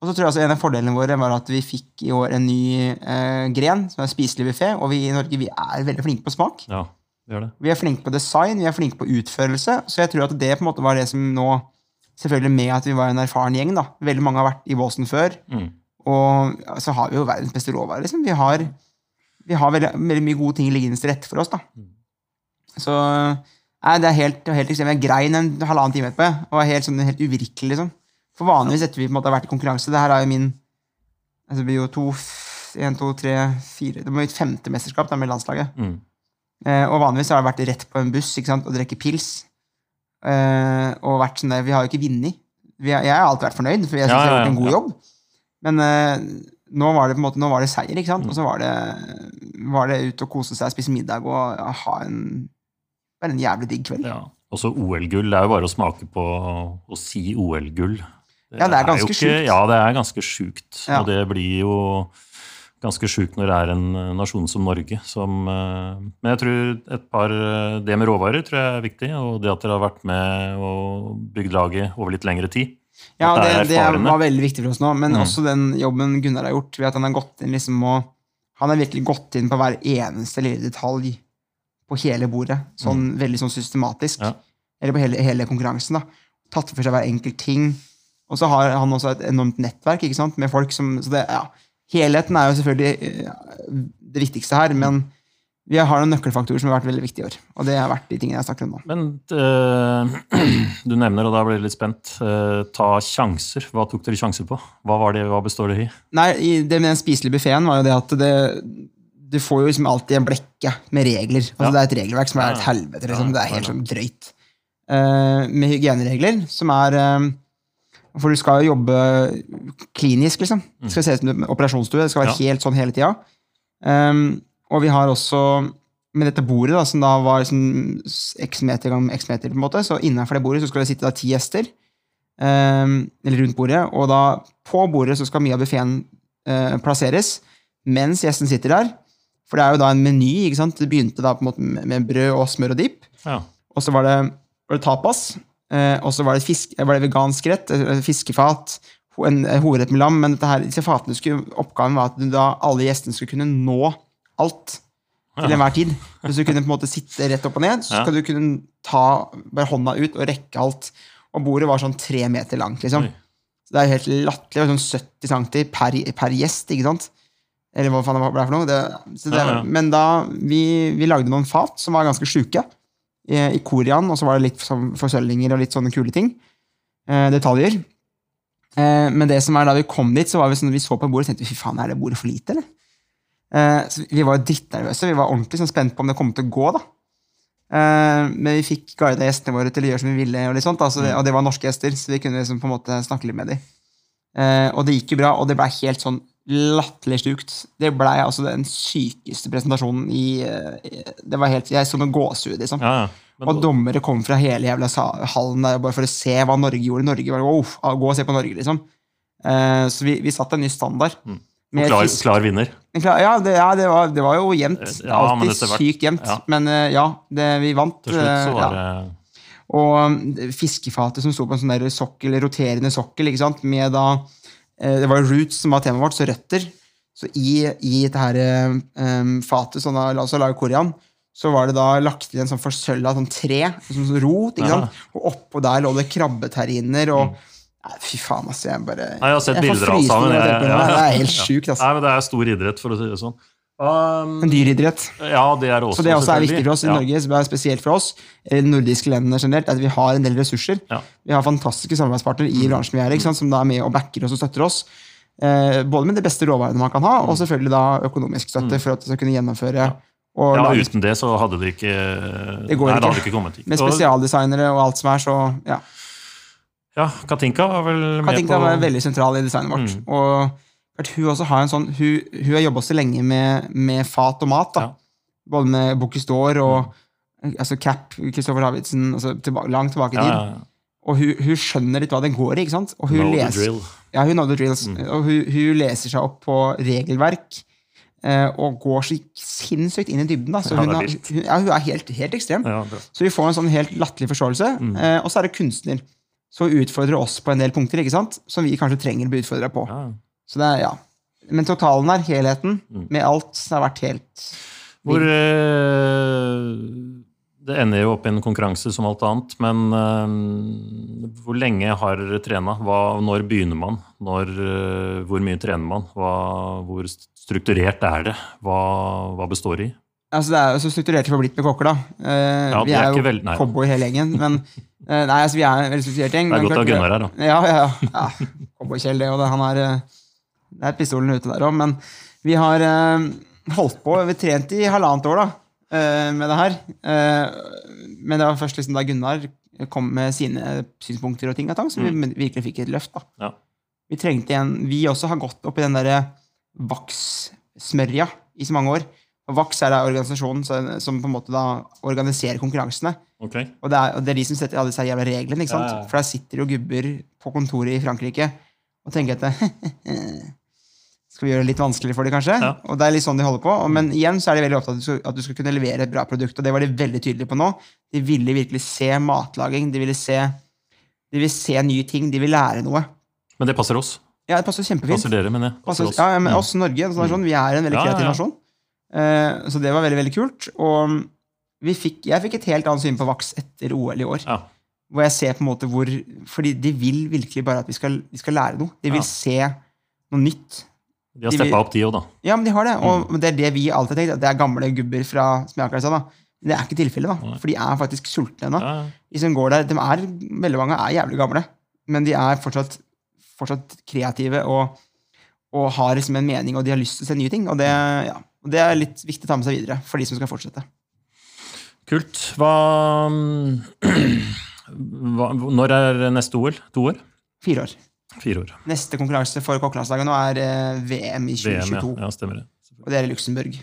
S2: Og så tror jeg altså En av fordelene våre var at vi fikk i år en ny eh, gren, som er spiselig buffé. Og vi i Norge vi er veldig flinke på smak.
S1: Ja, vi gjør det.
S2: Vi er flinke på design, vi er flinke på utførelse. Så jeg tror at det på en måte var det som nå Selvfølgelig med at vi var en erfaren gjeng. da. Veldig mange har vært i båsen før.
S1: Mm.
S2: Og så har vi jo verdens beste råvarer. Liksom. Vi har, vi har veldig, veldig mye gode ting liggende til rette for oss. da. Så nei, det er helt, er helt ekstremt. Jeg grein en halvannen time etterpå. Og var helt, sånn, helt uvirkelig, liksom. For vanligvis etter vi på en måte har vært i konkurranse Det her er jo min altså Det blir jo to, en, to, tre, fire Det blir mitt femte mesterskap da, med landslaget.
S1: Mm.
S2: Eh, og vanligvis har jeg vært rett på en buss ikke sant, og drukket pils. Eh, og vært sånn der, Vi har jo ikke vunnet. Jeg har alltid vært fornøyd, for jeg syns
S1: Ja,
S2: jeg har gjort en god jobb. Men eh, nå var det på en måte, nå var det seier, ikke sant? og så var det, var det ut og kose seg, spise middag og ja, ha en, en jævlig digg kveld.
S1: Ja. Også OL-gull. Det er jo bare å smake på å si OL-gull.
S2: Ja, det er ganske sjukt.
S1: Ja, det er ganske sjukt.
S2: Ja.
S1: Og det blir jo ganske sjukt når det er en eh, nasjon som Norge som eh, Men jeg tror et par eh, Det med råvarer tror jeg er viktig, og det at dere har vært med og bygd laget over litt lengre tid.
S2: Ja, det,
S1: det
S2: det var veldig viktig for oss nå, men
S1: Mm.
S2: også den jobben Gunnar har gjort, ved at han har gått inn liksom og Han har virkelig gått inn på hver eneste lille detalj på hele bordet, sånn veldig sånn systematisk.
S1: Mm. Ja.
S2: Eller på hele, hele konkurransen. da. Tatt for seg hver enkelt ting. Og så har han også et enormt nettverk ikke sant, med folk som så det, ja, Helheten er jo selvfølgelig eh, det viktigste her, men vi har noen nøkkelfaktorer som har vært veldig viktige i år. Og det har vært de tingene jeg snakker om nå.
S1: Men uh, du nevner, og da blir jeg litt spent, uh, ta sjanser. Hva tok dere sjanser på? Hva, var det, hva består det i?
S2: Nei, i det med den spiselige buffeen var jo det at det, du får jo liksom alltid en blekke med regler. Altså
S1: Ja.
S2: Det er et regelverk som er et helvete. Liksom. Det er helt sånn drøyt. Uh, med hygieneregler, som er eh, For du skal jo jobbe klinisk, liksom. Det skal se ut som en operasjonsstue. Det skal være
S1: Mm. Ja.
S2: helt sånn hele tida. Um, og vi har også med dette bordet, da, som da var liksom x meter ganger x meter, på en måte, så innenfor det bordet så skal det sitte da ti gjester. Um, eller rundt bordet. Og da på bordet så skal mye av buffeen uh, plasseres mens gjesten sitter der. For det er jo da en meny. ikke sant? Det begynte da på en måte med med brød og smør og dipp.
S1: Ja.
S2: Og så var det, var det tapas. Eh, og så var det, fisk, var det vegansk rett, eh, fiskefat, en eh, hovedrett med lam. Men her, disse fatene skulle, oppgaven var at da alle gjestene skulle kunne nå alt til enhver tid. Hvis du kunne på en måte sitte rett opp og ned, så skal du kunne ta bare hånda ut og rekke alt. Og bordet var sånn tre meter langt, liksom. Så det er jo helt latterlig. Sånn 70 cm per, per gjest, ikke sant? Eller hva faen det ble for noe. Det, så det. Men da vi, vi lagde noen fat som var ganske sjuke i, Korean, og så var det litt sånn forsølvinger og litt sånne kule ting. Eh, detaljer. Eh, men det som er da vi kom dit, så var vi sånn, vi så på bordet og tenkte fy faen, er det bordet for lite, eller? Eh, så vi var drittnervøse. Vi var ordentlig sånn spent på om det kom til å gå. da. Men vi fikk guida gjestene våre til å gjøre som vi ville, og, litt sånt, altså, det, og det var norske gjester, så vi kunne liksom på en måte snakke litt med dem. Og det gikk jo bra, og det ble helt sånn latterlig stukt. Det blei altså den sykeste presentasjonen i eh, Det var helt, Jeg så med gåsehud, liksom.
S1: Ja, ja. Men,
S2: Og dommere kom fra hele jævla hallen der bare for å se hva Norge gjorde. Norge var, wow, Gå og se på Norge, liksom. Uh, så vi, vi satte en ny standard.
S1: Mm.
S2: Med
S1: klar, klar vinner.
S2: klar, ja, det, ja det, var, det var jo jevnt.
S1: Ja,
S2: Alltid sykt jevnt.
S1: ja.
S2: Men uh, ja, det, vi vant.
S1: Til slutt så
S2: eh,
S1: var
S2: ja.
S1: det
S2: Og um, fiskefatet som sto på en sånn der sokkel, roterende sokkel, ikke sant? med da eh, Det var roots som var temaet vårt, så røtter. Så i, i dette her, um, fatet, sånn, la oss lage korean, så var det da lagt inn en sånn forsølva sånn tre, sånn, sånn rot, ikke sant? og oppå der lå det krabbeterriner og Nei, Fy faen, altså. Jeg bare
S1: Nei, jeg har sett
S2: jeg
S1: bilder av sammen.
S2: jeg
S1: ja.
S2: Det er helt sjukt, altså.
S1: Nei, men det er stor idrett, for å si det sånn. Um,
S2: En dyreidrett.
S1: ja, det er også.
S2: Så det også er viktig for oss i
S1: Ja.
S2: Norge, er spesielt for oss, nordiske landene generelt, at vi har en del ressurser.
S1: Ja.
S2: Vi har fantastiske samarbeidspartnere i bransjen vi er i, som da er med og backer oss og støtter oss. Eh, både med de beste råvarene man kan ha, og selvfølgelig da økonomisk støtte for at vi skal kunne gjennomføre
S1: Mm. Ja, uten det så hadde det ikke
S2: Det går
S1: Nei,
S2: ikke.
S1: hadde ikke kommet hit.
S2: med spesialdesignere og alt som er, så ja.
S1: Ja, Katinka var vel med
S2: Katinka
S1: på
S2: var veldig sentral i designet vårt.
S1: Mm.
S2: Og hun også har en sånn Hun, hun har jobba så lenge med, med fat og mat. da.
S1: Ja.
S2: Både med Bocuse d'Or og altså Cap, Kristoffer Davidsen, altså tilba langt tilbake i
S1: ja,
S2: tid.
S1: ja, ja.
S2: Og hun, hun skjønner litt hva det går i. ikke sant? Og hun
S1: Know the
S2: leser,
S1: drill. Mm.
S2: ja, hun know the drills. Og hun, hun leser seg opp på regelverk eh, og går så sinnssykt inn i dybden. da. Så
S1: Ja,
S2: hun,
S1: er
S2: har, hun, ja, hun er helt, helt ekstrem.
S1: Ja.
S2: Så vi får en sånn helt latterlig forståelse.
S1: Mm.
S2: Eh, og så er det kunstner. Så hun utfordrer oss på en del punkter ikke sant? som vi kanskje trenger å bli utfordra på. Så det er, ja. Men totalen her, helheten,
S1: Mm.
S2: med alt, det har vært helt
S1: Hvor øh, Det ender jo opp i en konkurranse som alt annet, men øh, hvor lenge har dere trena? Hva, når begynner man? Når, øh, hvor mye trener man? Hva, hvor strukturert er det? Hva, hva består det i?
S2: Altså, det er jo så strukturert vi har blitt med kokker, da. Uh,
S1: Ja,
S2: vi
S1: er
S2: er, jo cowboy hele gjengen. Men uh, nei, altså, vi er en veldig strukturert gjeng.
S1: Det er godt å ha Gunnar her, da.
S2: Ja, ja, ja. ja. Cowboy-Kjell, det. òg. han er, eh, det er pistolen ute der òg. Men vi har eh, holdt på Vi trent i halvannet år da, eh, med det her. Eh, men det var først liksom da Gunnar kom med sine synspunkter og ting, og tang, så vi virkelig fikk et løft. da.
S1: Mm. Ja.
S2: Vi trengte en, vi også har gått opp i den derre Vax-smørja i så mange år. Og Vax er da organisasjonen som, på en måte da organiserer konkurransene.
S1: Okay.
S2: Og det er, og det er de som setter alle disse jævla reglene. ikke sant?
S1: Ja, ja.
S2: For der sitter jo gubber på kontoret i Frankrike og tenker at Skal vi gjøre det litt vanskeligere for dem, kanskje?
S1: Ja.
S2: Og det er litt sånn de holder på. Men igjen så er de veldig opptatt av at du, skal, kunne levere et bra produkt, og det var de veldig tydelige på nå. De ville virkelig se matlaging, de ville se, de ville se nye ting, de vil lære noe.
S1: Men det passer oss.
S2: Ja, det passer kjempefint.
S1: Passer dere, mener jeg. Passer
S2: Altså,
S1: oss.
S2: ja, men
S1: Mm.
S2: oss Norge, sånn, nasjon, vi er en veldig kreativ
S1: ja.
S2: nasjon. Eh, så det var veldig veldig kult. Og vi fikk, jeg fikk et helt annet syn på Vax etter OL i år.
S1: Ja.
S2: Hvor jeg ser på en måte hvor Fordi de vil virkelig bare at vi skal, vi skal lære noe. De vil
S1: Ja.
S2: se noe nytt.
S1: De har steppa opp, de òg, da.
S2: Ja, men de har det. Og
S1: Mm.
S2: det er det vi alltid har tenkt, at det er gamle gubber fra som jeg akkurat sa. da. Men det er ikke tilfellet, da. For de er faktisk sultne ennå.
S1: Ja, ja.
S2: De som går der, de er, veldig mange er jævlig gamle, men de er fortsatt, fortsatt kreative og, og har liksom en mening, og de har lyst til å se nye ting. Og det, ja, og det er litt viktig å ta med seg videre for de som skal fortsette.
S1: Kult. Hva, hva Når er neste OL? To år?
S2: Fire år.
S1: Fire år.
S2: Neste konkurranse for kokkelandslaget nå er eh, VM i
S1: VM,
S2: 2022,
S1: ja. ja. Stemmer det.
S2: og det er i Luxembourg.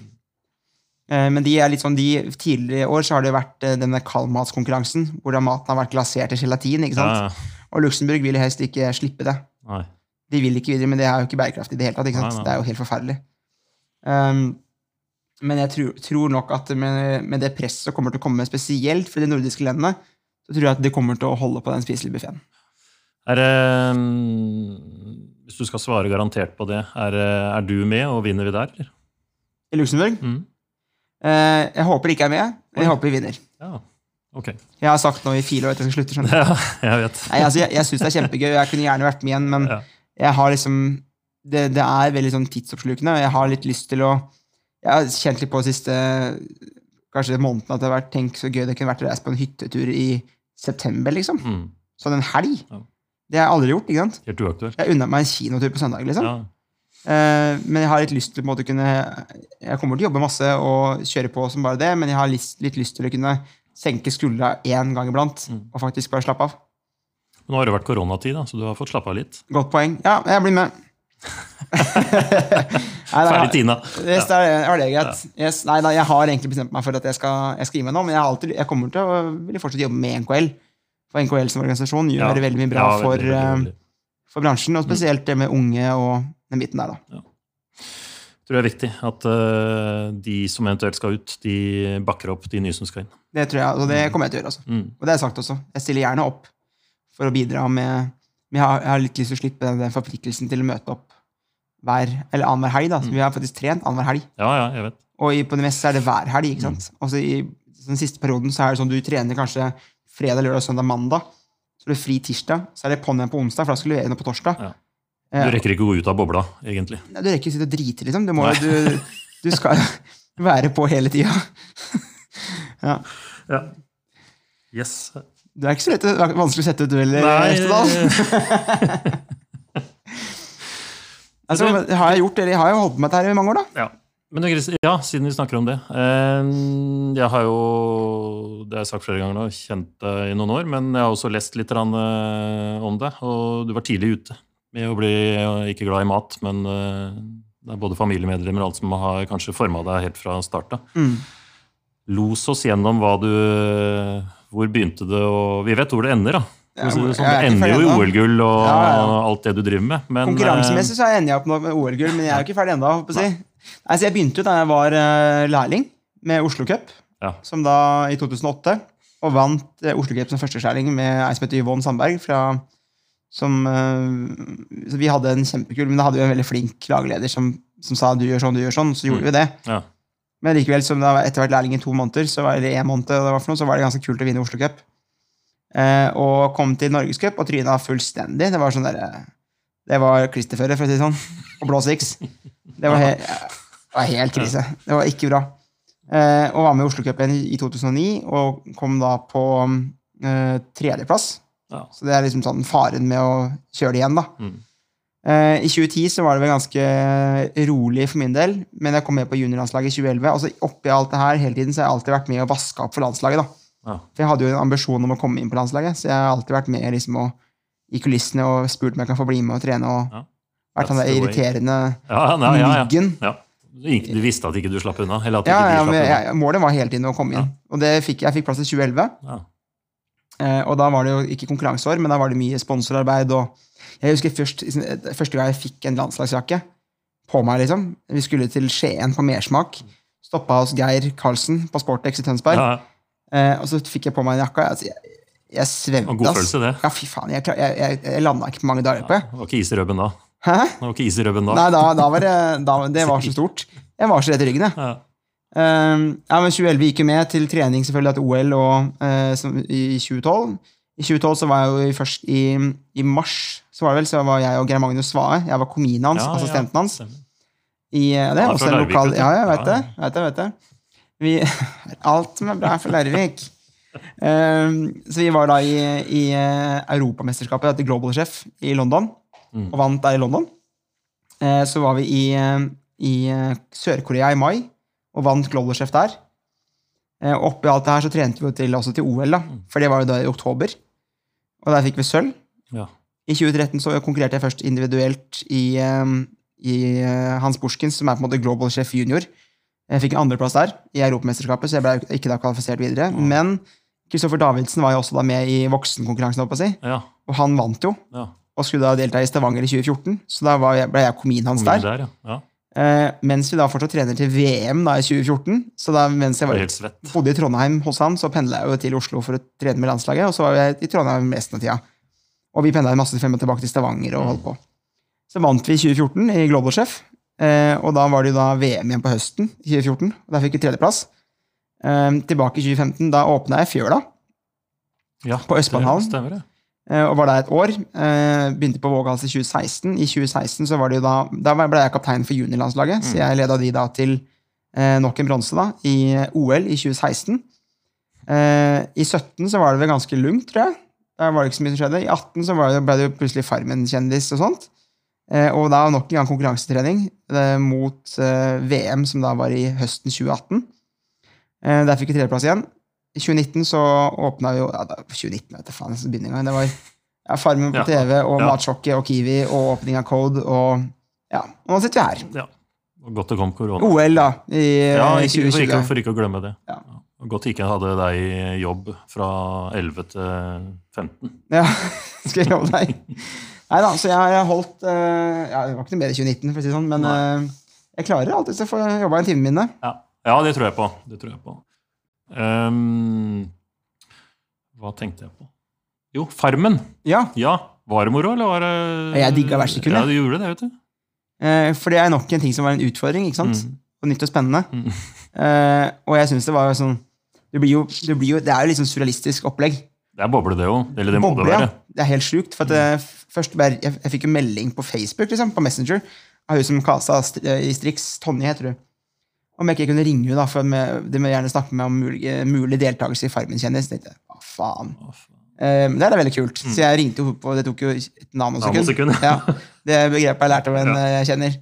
S2: Eh, men de er litt sånn, de tidligere år så har det vært eh, denne kaldmatskonkurransen, hvor da maten har vært glasert i gelatin. ikke sant?
S1: Ja.
S2: Og Luxembourg vil helst ikke slippe det.
S1: Nei.
S2: De vil ikke videre, men det er jo ikke bærekraftig i det hele tatt. ikke sant?
S1: Nei, nei.
S2: Det er jo helt forferdelig. Um, men jeg tror, tror nok at med, med det presset som kommer til å komme spesielt for de nordiske landene, så tror jeg at de kommer til å holde på den spiselige buffeen.
S1: Er det mm, Hvis du skal svare garantert på det, er, er du med, og vinner vi der, eller?
S2: I Luxembourg?
S1: Mm.
S2: Eh, jeg håper ikke jeg er med, men jeg håper vi vinner.
S1: Ja. Okay.
S2: Jeg har sagt nå i fire år at jeg slutter. slutte.
S1: Ja, jeg vet.
S2: Nei, altså, jeg jeg syns det er kjempegøy, og jeg kunne gjerne vært med igjen, men
S1: Ja.
S2: jeg har liksom det, det er veldig sånn tidsoppslukende, og jeg har litt lyst til å Jeg har kjent litt på de siste kanskje månedene at det har vært tenk så gøy det kunne vært å reise på en hyttetur i september, liksom.
S1: Mm.
S2: Sånn en helg.
S1: Ja.
S2: Det har jeg aldri gjort. ikke sant?
S1: Helt uaktuelt.
S2: Jeg unna meg en kinotur på søndag, liksom.
S1: Ja.
S2: Uh, men jeg har litt lyst til på en måte kunne Jeg kommer til å jobbe masse og kjøre på som bare det, men jeg har litt, litt lyst til å kunne senke skuldra én gang iblant
S1: Mm.
S2: og faktisk bare slappe av.
S1: Nå har det vært koronatid, da, så du har fått slappe av litt.
S2: Godt poeng. Ja, jeg blir med. Nei, da-
S1: Ferdig Tina.
S2: Yes, det er, er det greit. Yes, nei, da, jeg har egentlig bestemt meg for at jeg skal, jeg skal gi meg nå, men jeg, har alltid, jeg kommer til å fortsette fortsatt jobbe med NKL. For NKL som organisasjon gjør
S1: Ja.
S2: veldig mye bra
S1: Ja, veldig,
S2: for,
S1: veldig,
S2: eh, for bransjen, og spesielt det med unge og den biten der. da.
S1: tror det er viktig. At uh, de som eventuelt skal ut, de bakker opp de nye som skal inn.
S2: Det tror jeg, og det kommer jeg til å gjøre. Altså.
S1: Mm.
S2: Og det har jeg sagt også. Jeg stiller gjerne opp for å bidra med Men jeg har, jeg har litt lyst til å slippe den forpliktelsen til å møte opp hver eller annenhver helg. da. Så Vi har faktisk trent annenhver helg.
S1: Ja, ja, jeg vet.
S2: Og i, på det meste er det hver helg. ikke sant?
S1: Mm.
S2: Og så I den siste perioden så er det sånn du trener kanskje fredag, lørdag, søndag, mandag. Så er det fri tirsdag. Så er det på'n igjen på onsdag, for da skal du levere noe på torsdag.
S1: Ja. Du rekker ikke å gå ut av bobla, egentlig.
S2: Nei, du rekker ikke å sitte og drite, liksom. Du, må, du, du skal være på hele tida. ja.
S1: Ja. Yes.
S2: Det er ikke så lett, vanskelig å sette ut dueller.
S1: heller,
S2: Estedal. altså, har jeg gjort det? Jeg har jo holdt på med dette her i mange år, da.
S1: Ja. Men ja, siden vi snakker om det eh, Jeg har jo, det har jeg sagt flere ganger nå, kjent deg i noen år, men jeg har også lest litt eh, om det. Og du var tidlig ute med å bli eh, ikke glad i mat, men det er både familiemedlemmer og alt som har kanskje forma deg helt fra start av.
S2: Mm.
S1: Los oss gjennom hva du Hvor begynte det, og Vi vet hvor det ender, da.
S2: Ja,
S1: å sånn, det ender jo i. OL-gull og
S2: Ja, ja.
S1: alt det du driver med. Men,
S2: Konkurransemessig så ender jeg opp med OL-gull, men jeg er jo ikke ferdig ennå. Si. Nei, så jeg begynte jo da jeg var eh, lærling med Oslo Cup,
S1: Ja.
S2: som da i 2008, og vant eh, Oslo Cup som førstelærling med ei som heter Yvonne Sandberg. Fra, som, eh, så vi hadde en kjempekul, men da hadde vi en veldig flink lagleder som, som sa du gjør sånn, du gjør sånn, så gjorde
S1: Mm.
S2: vi det.
S1: Ja.
S2: Men likevel, som da etter hvert lærling i to måneder, så var det en måned, det var for noe, så var det ganske kult å vinne Oslo Cup. Eh, og kom til Norgescup og tryna fullstendig. Det var sånn der, det var klisterføre, for å si det sånn. Og blå six. Det var, he det var helt krise. Det var ikke bra. Eh, og var med i Oslo-cupen i 2009 og kom da på eh, tredjeplass.
S1: Ja.
S2: Så det er liksom sånn faren med å kjøre det igjen, da.
S1: Mm.
S2: Eh, I 2010 så var det vel ganske rolig for min del, men jeg kom med på juniorlandslaget i 2011. Altså Oppi alt det her hele tiden så har jeg alltid vært med og vaska opp for landslaget. da.
S1: Ja.
S2: For jeg hadde jo en ambisjon om å komme inn på landslaget, så jeg har alltid vært med liksom, og, i kulissene og spurt om jeg kan få bli med og trene. og
S1: Ja.
S2: Vært han der irriterende
S1: Ja, nei, ja, ja.
S2: myggen.
S1: ja. Du visste at ikke du slapp unna? Eller at
S2: Ja,
S1: ikke de slapp unna?
S2: ja, målet var hele tiden å komme inn. Og det fikk, jeg fikk plass i 2011.
S1: Ja.
S2: Eh, og da var det jo ikke konkurranseår, men da var det mye sponsorarbeid. og Jeg husker først, første gang jeg fikk en landslagsjakke på meg. liksom. Vi skulle til Skien på mersmak. Stoppa hos Geir Karlsen på Sportex i Tønsberg.
S1: Ja,
S2: Eh, og så fikk jeg på meg en jakke. Altså, jeg, jeg svevde.
S1: god følelse, det.
S2: Ja, fy faen. Jeg, jeg, jeg, jeg landa ikke på mange dager på det.
S1: Det var ikke is i røben da.
S2: Hæ?
S1: Det var ikke is i rubben da.
S2: Nei, da, da var det, da, det var så stort. Jeg var så redd i ryggen, jeg.
S1: Ja.
S2: Um, ja, men 2011 gikk jo med til trening selvfølgelig til OL og, uh, som, i 2012. I 2012 så var jeg jo først i, i mars så var det vel, så var jeg og Geir Magnus Svae. Jeg var kominen hans,
S1: Ja, ja,
S2: assistenten hans.
S1: stemmer.
S2: I, eh, det er
S1: er
S2: også en lokal. Ja, jeg vet
S1: Ja,
S2: det. Vet det, vet det. Vi, alt som er bra for Larvik. Um, så vi var da i, i eh, Europamesterskapet etter Global Chef i London,
S1: Mm.
S2: og vant der i London. Eh, så var vi i, eh, i eh, Sør-Korea i mai og vant Global Chef der. Eh, oppi alt det her så trente vi jo til, også til OL, da, for det var jo da i oktober. Og der fikk vi sølv.
S1: Ja.
S2: I 2013 så konkurrerte jeg først individuelt i, eh, i Hans Borskens, som er på en måte Global Chef Junior. Jeg fikk en andreplass der i Europamesterskapet, så jeg ble ikke da kvalifisert videre. Men Kristoffer Davidsen var jo også da med i voksenkonkurransen, si,
S1: Ja.
S2: og han vant jo.
S1: ja.
S2: Og skulle da delta i Stavanger i 2014, så da var jeg, ble jeg komien hans der.
S1: der, ja. ja.
S2: Eh, mens vi da fortsatt trener til VM da i 2014. Så da mens jeg
S1: Var
S2: bodde i Trondheim hos han, så pendla jeg jo til Oslo for å trene med landslaget, og så var jeg i Trondheim resten av tida. Og vi pendla masse frem og tilbake til Stavanger og holdt på. Så vant vi i 2014 i Global Chef, eh, og da var det jo da VM igjen på høsten i 2014. og Der fikk vi tredjeplass. Eh, tilbake i 2015, da åpna jeg Fjøla
S1: Ja,
S2: på Østbanehallen. Eh, og var der et år. Eh, begynte på Vågals i 2016. I 2016 så var det jo da, da ble jeg kaptein for juniorlandslaget, så jeg leda de da til eh, nok en bronse da, i OL i 2016. Eh, I 17 så var det vel ganske lungt, tror jeg. Der var det ikke så mye som skjedde. I 18 så var det, ble det jo plutselig Farmen-kjendis og sånt. Og da nok en gang konkurransetrening mot VM, som da var i høsten 2018. Eh, der fikk vi tredjeplass igjen. I 2019 så åpna jo ja, da, 2019, vet du faen, jeg skal begynne engang. Det var ja, Farmen på
S1: Ja.
S2: TV og
S1: Ja.
S2: Matsjokket og Kiwi og åpning av Code og Ja, og nå sitter vi her.
S1: Ja. Og Godt det kom korona.
S2: OL, da, i
S1: Ja,
S2: eh,
S1: ikke, for,
S2: 2020.
S1: ikke, for ikke å glemme det.
S2: Ja.
S1: Og Godt ikke hadde deg i jobb fra 11 til 15.
S2: Ja, skal jeg jobbe deg? Nei da, så jeg har holdt eh, ja, Det var ikke noe mer i 2019, for å si det sånn, men
S1: Nei.
S2: eh, Jeg klarer alltid å få jobba en time mine.
S1: Ja. ja, det tror jeg på. Det tror jeg på. Ehm, hva tenkte jeg på? Jo, Farmen.
S2: Ja,
S1: Ja. Var det moro, eller var det
S2: Jeg digga hvert sekund,
S1: Ja, du gjorde det, vet du.
S2: eh, for det er nok en ting som var en utfordring. ikke sant?
S1: Mm.
S2: Og nytt og spennende.
S1: Mm.
S2: Eh, og jeg synes det var sånn det, blir jo, det, blir jo, det er jo sånn surrealistisk opplegg.
S1: Det er boble, det òg. Eller det må
S2: Boble,
S1: det
S2: ja. Det er helt sjukt. For at det, først bare, jeg, jeg fikk jo melding på Facebook, liksom, på Messenger, av hun som kasa i Strix, Tonje heter hun. Om jeg ikke kunne ringe henne, da, for de må gjerne snakke med meg om mulig, mulig deltakelse i Farmen-kjendis. tenkte jeg, hva faen. Eh, det er da veldig kult. Så jeg ringte henne og Det tok jo et nanosekund. Ja, det begrepet jeg lærte av en ja. jeg kjenner.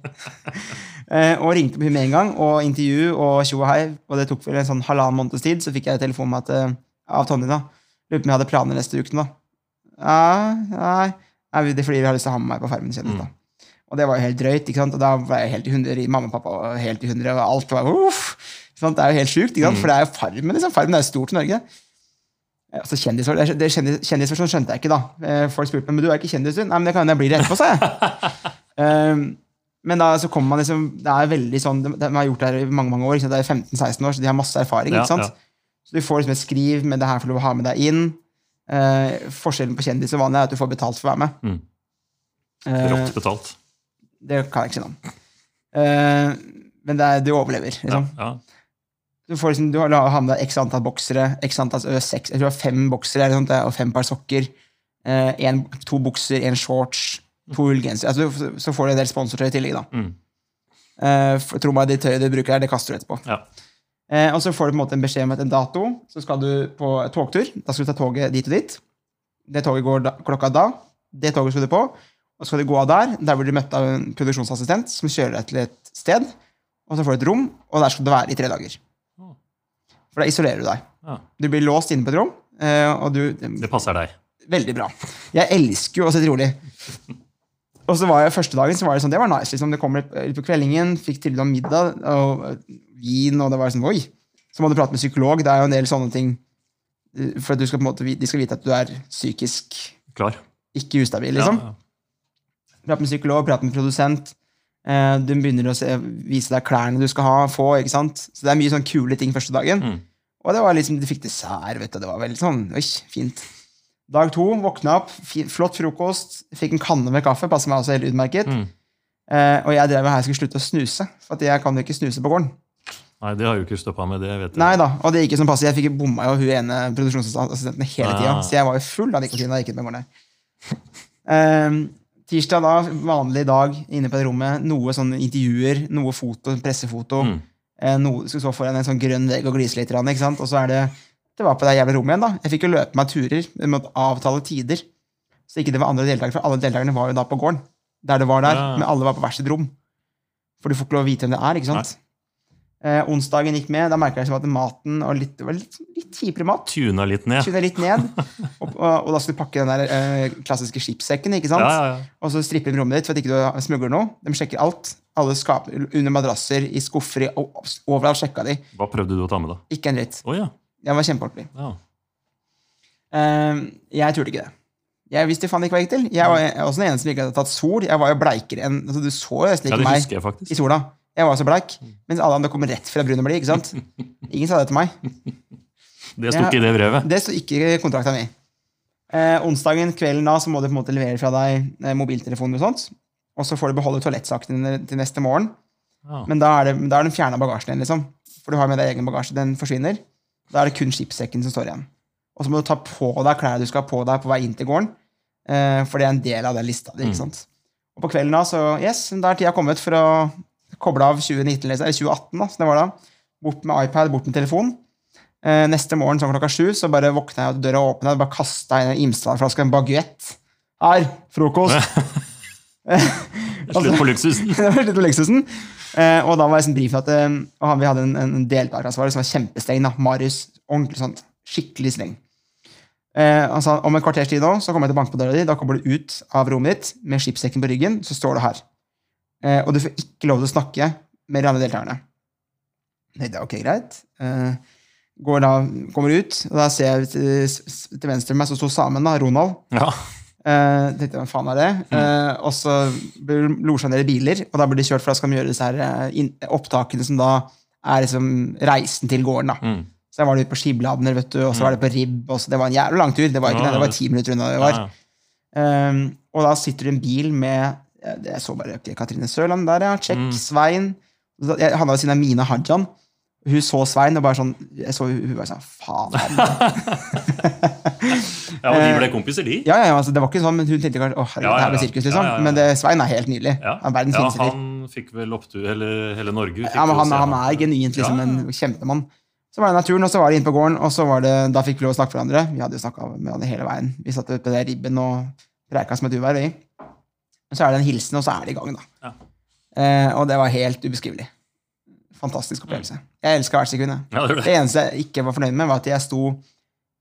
S2: uh, og ringte henne med en gang, og intervju og tjo og hei. Og det tok vel en sånn halvannen måneds tid, så fikk jeg telefon med at, uh, av Tonje. da. Lurte på om jeg hadde planer neste uke. da. Ja, nei, nei, det er fordi vi har lyst til å ha med meg på Farmen. kjendis, da. Og det var jo helt drøyt. ikke sant? Og da var jeg helt i hundre, mamma og pappa helt i hundre, og alt var uff. Det er jo helt sjukt, ikke sant? for det er jo Farmen. liksom. Farmen er jo stort i Norge. Altså kjendisår, det det kjendis, skjønte jeg ikke, da. Eh, Folk spurte meg men du er ikke kjendis, du. Nei, men det kan hende jeg blir det etterpå, sa jeg. Um, men da så kommer man liksom Det er veldig sånn, de, de har gjort det her i mange mange år. Det er 15-16 år, så de har masse erfaring. Ikke sant?
S1: ja.
S2: Så du får liksom et skriv med det her for å ha med deg inn. Uh, forskjellen på kjendis og vanlig er at du får betalt for å være med.
S1: Mm.
S2: Eh,
S1: Rått betalt.
S2: Det kan jeg ikke si noe om. Uh, men det er, du overlever. Liksom.
S1: ja.
S2: Du får liksom, du har med deg x antall boksere, x antall, seks, jeg tror det har fem boksere eller sånt, og fem par sokker, eh, en, to bukser, en shorts, to ullgensere. Altså, så får du en del sponsortøy i tillegg. da.
S1: Mm.
S2: Uh, tro meg, det tøyet du bruker der, det kaster du etterpå.
S1: ja.
S2: Uh, og så får du på en måte en beskjed om en dato, så skal du på togtur. Da skal du ta toget dit og dit. Det toget går da, klokka da. Det toget skal du på. Og så skal du gå av der. Der blir du møtt av en produksjonsassistent som kjører deg til et sted. Og så får du et rom, og der skal du være i tre dager. For da isolerer du deg.
S1: ja.
S2: Du blir låst inne på et rom, eh, og du
S1: Det passer deg.
S2: Veldig bra. Jeg elsker jo å sitte rolig. Og så var jeg første dagen så var det sånn, det var nice. liksom, Det kom litt, litt på kveldingen, fikk tilbud om middag og eh, vin, og det var sånn oi. Så må du prate med psykolog. Det er jo en del sånne ting eh, for at du skal på en måte, de skal vite at du er psykisk
S1: Klar.
S2: ikke ustabil. liksom.
S1: Ja, ja.
S2: Prate med psykolog, prate med produsent. Eh, du begynner å se, vise deg klærne du skal ha, få. ikke sant? Så det er mye sånn kule ting første dagen.
S1: Mm.
S2: Og det var liksom, du fikk dessert, vet du. Det var veldig sånn, oi, fint. Dag to, våkna opp, flott frokost, fikk en kanne med kaffe, passer meg også helt utmerket.
S1: Mm.
S2: Eh, og jeg drev her skulle slutte å snuse, for jeg kan jo ikke snuse på gården.
S1: Nei, det har jo ikke stoppa med, det vet jeg.
S2: Nei da, og det gikk jo som passe. Jeg fikk bomma jo hun ene produksjonsassistenten hele tida,
S1: Ah.
S2: så jeg var jo full av nikotin da jeg gikk ut med gården her. Eh, tirsdag da, vanlig dag inne på det rommet, noe sånne intervjuer, noe foto, pressefoto.
S1: Mm.
S2: Eh, noe, skal stå foran en sånn grønn vegg og glise litt, ikke sant? og så er det det var på det jævla rommet igjen. da. Jeg fikk jo løpe meg turer. Jeg måtte avtale tider. Så ikke det var andre deltakere, for alle deltakerne var jo da på gården. Der det var der,
S1: Ja.
S2: Men alle var på hvert sitt rom. For du får ikke lov å vite hvem det er. ikke sant? Eh, onsdagen gikk med. Da merka jeg liksom at maten og litt, det var litt, litt kjipere mat.
S1: Tuna litt ned.
S2: Tuna litt ned. Og, og, og da skulle du pakke den der eh, klassiske skipssekken. ikke sant?
S1: Ja, ja, ja.
S2: Og så strippe inn rommet ditt for at ikke du smugler noe. De sjekker alt. Alle skap under madrasser, i skuffer, i, overalt sjekka de.
S1: Hva prøvde du å ta med, da?
S2: Ikke en dritt.
S1: Oh, ja.
S2: Jeg var kjempeordentlig.
S1: ja.
S2: Eh, jeg turte ikke det. Jeg visste faen ikke hva jeg gikk til. Jeg var også den eneste som ikke hadde tatt sol. Jeg var jo bleikere enn altså, Du så jo nesten ikke
S1: ja,
S2: meg i sola. Jeg var så bleik. Mens alle andre kommer rett fra brun og blid. ikke sant? Ingen sa det til meg.
S1: Det sto ikke i det brevet.
S2: Det sto ikke i kontrakta mi. Eh, onsdagen, kvelden da, så må du på en måte levere fra deg eh, mobiltelefoner og sånt. Og så får du beholde toalettsakene til neste morgen.
S1: Ah.
S2: Men da er, det, da er den fjerna bagasjen din, liksom. For du har med deg egen bagasje. Den forsvinner. Da er det kun skipssekken som står igjen. Og så må du ta på deg klærne du skal ha på deg på vei inn til gården. Eh, for det er en del av den lista di. ikke sant? Og på kvelden da, så yes, da er tida kommet for å koble av 2019, liksom, eller 2018. da, så det var da. Bort med iPad, bort med telefon. Eh, neste morgen sånn klokka sju så bare våkna jeg, og døra åpna, og bare kasta inn en Imsdal-flaske, en baguett. Her! Frokost!
S1: Slutt på luksusen.
S2: det var litt på luksusen. Eh, og da var jeg sånn brief at eh, han, vi hadde en, en deltakeransvarlig som var kjempestreng. da, Marius. Ordentlig sånn, skikkelig streng. Eh, han sa om en kvarters tid nå, så kommer jeg til å banke på døra di. Da kommer du ut av rommet ditt med skipssekken på ryggen. Så står du her. Eh, og du får ikke lov til å snakke med de andre deltakerne. Nei, det er ok, greit. Eh, går da, kommer ut, og da ser jeg til, til venstre for meg så sto samen, da, Ronald.
S1: Ja.
S2: Eh, tenkte hva faen er det? Eh, og så blir losja ned i biler, og da blir de kjørt, for da skal de gjøre disse her in, opptakene som da er liksom reisen til gården. da.
S1: Mm.
S2: Så jeg var ute på Skibladner, vet du, og så var det på Ribb. og så Det var en jævlig lang tur. Det var ikke
S1: Ja,
S2: det, det var ti minutter unna det var.
S1: ja.
S2: Um, og da sitter det en bil med Jeg så bare ok, Katrine Sørland der, ja. Check.
S1: Mm.
S2: Svein. Jeg havna ved siden av Mina Hajan. Hun så Svein og bare sånn Jeg så hun, bare sånn Faen.
S1: ja, og de ble kompiser, de.
S2: Ja, ja, ja, altså, det var ikke sånn, men hun tenkte kanskje åh, herregud,
S1: Ja, ja,
S2: det her sirkus, liksom.
S1: Ja, ja, ja.
S2: Men det, Svein er helt nydelig.
S1: Ja,
S2: Han er verdens
S1: ja
S2: fineste fyr.
S1: han fikk vel opptur hele, hele Norge. fikk
S2: Ja, men han, han er genuint liksom
S1: Ja, ja.
S2: en kjempemann. Så var det naturen, og så var det inne på gården, og så var det, da fikk vi lov å snakke for hverandre. Vi hadde jo snakka med hverandre hele veien. Vi satt på ribben og preika som et uvær. Men så er det en hilsen, og så er det i gang, da.
S1: Ja.
S2: Eh, og det var helt ubeskrivelig. Fantastisk opplevelse. Jeg elska hvert sekund.
S1: Ja, det det.
S2: Det eneste jeg ikke var fornøyd med, var at jeg sto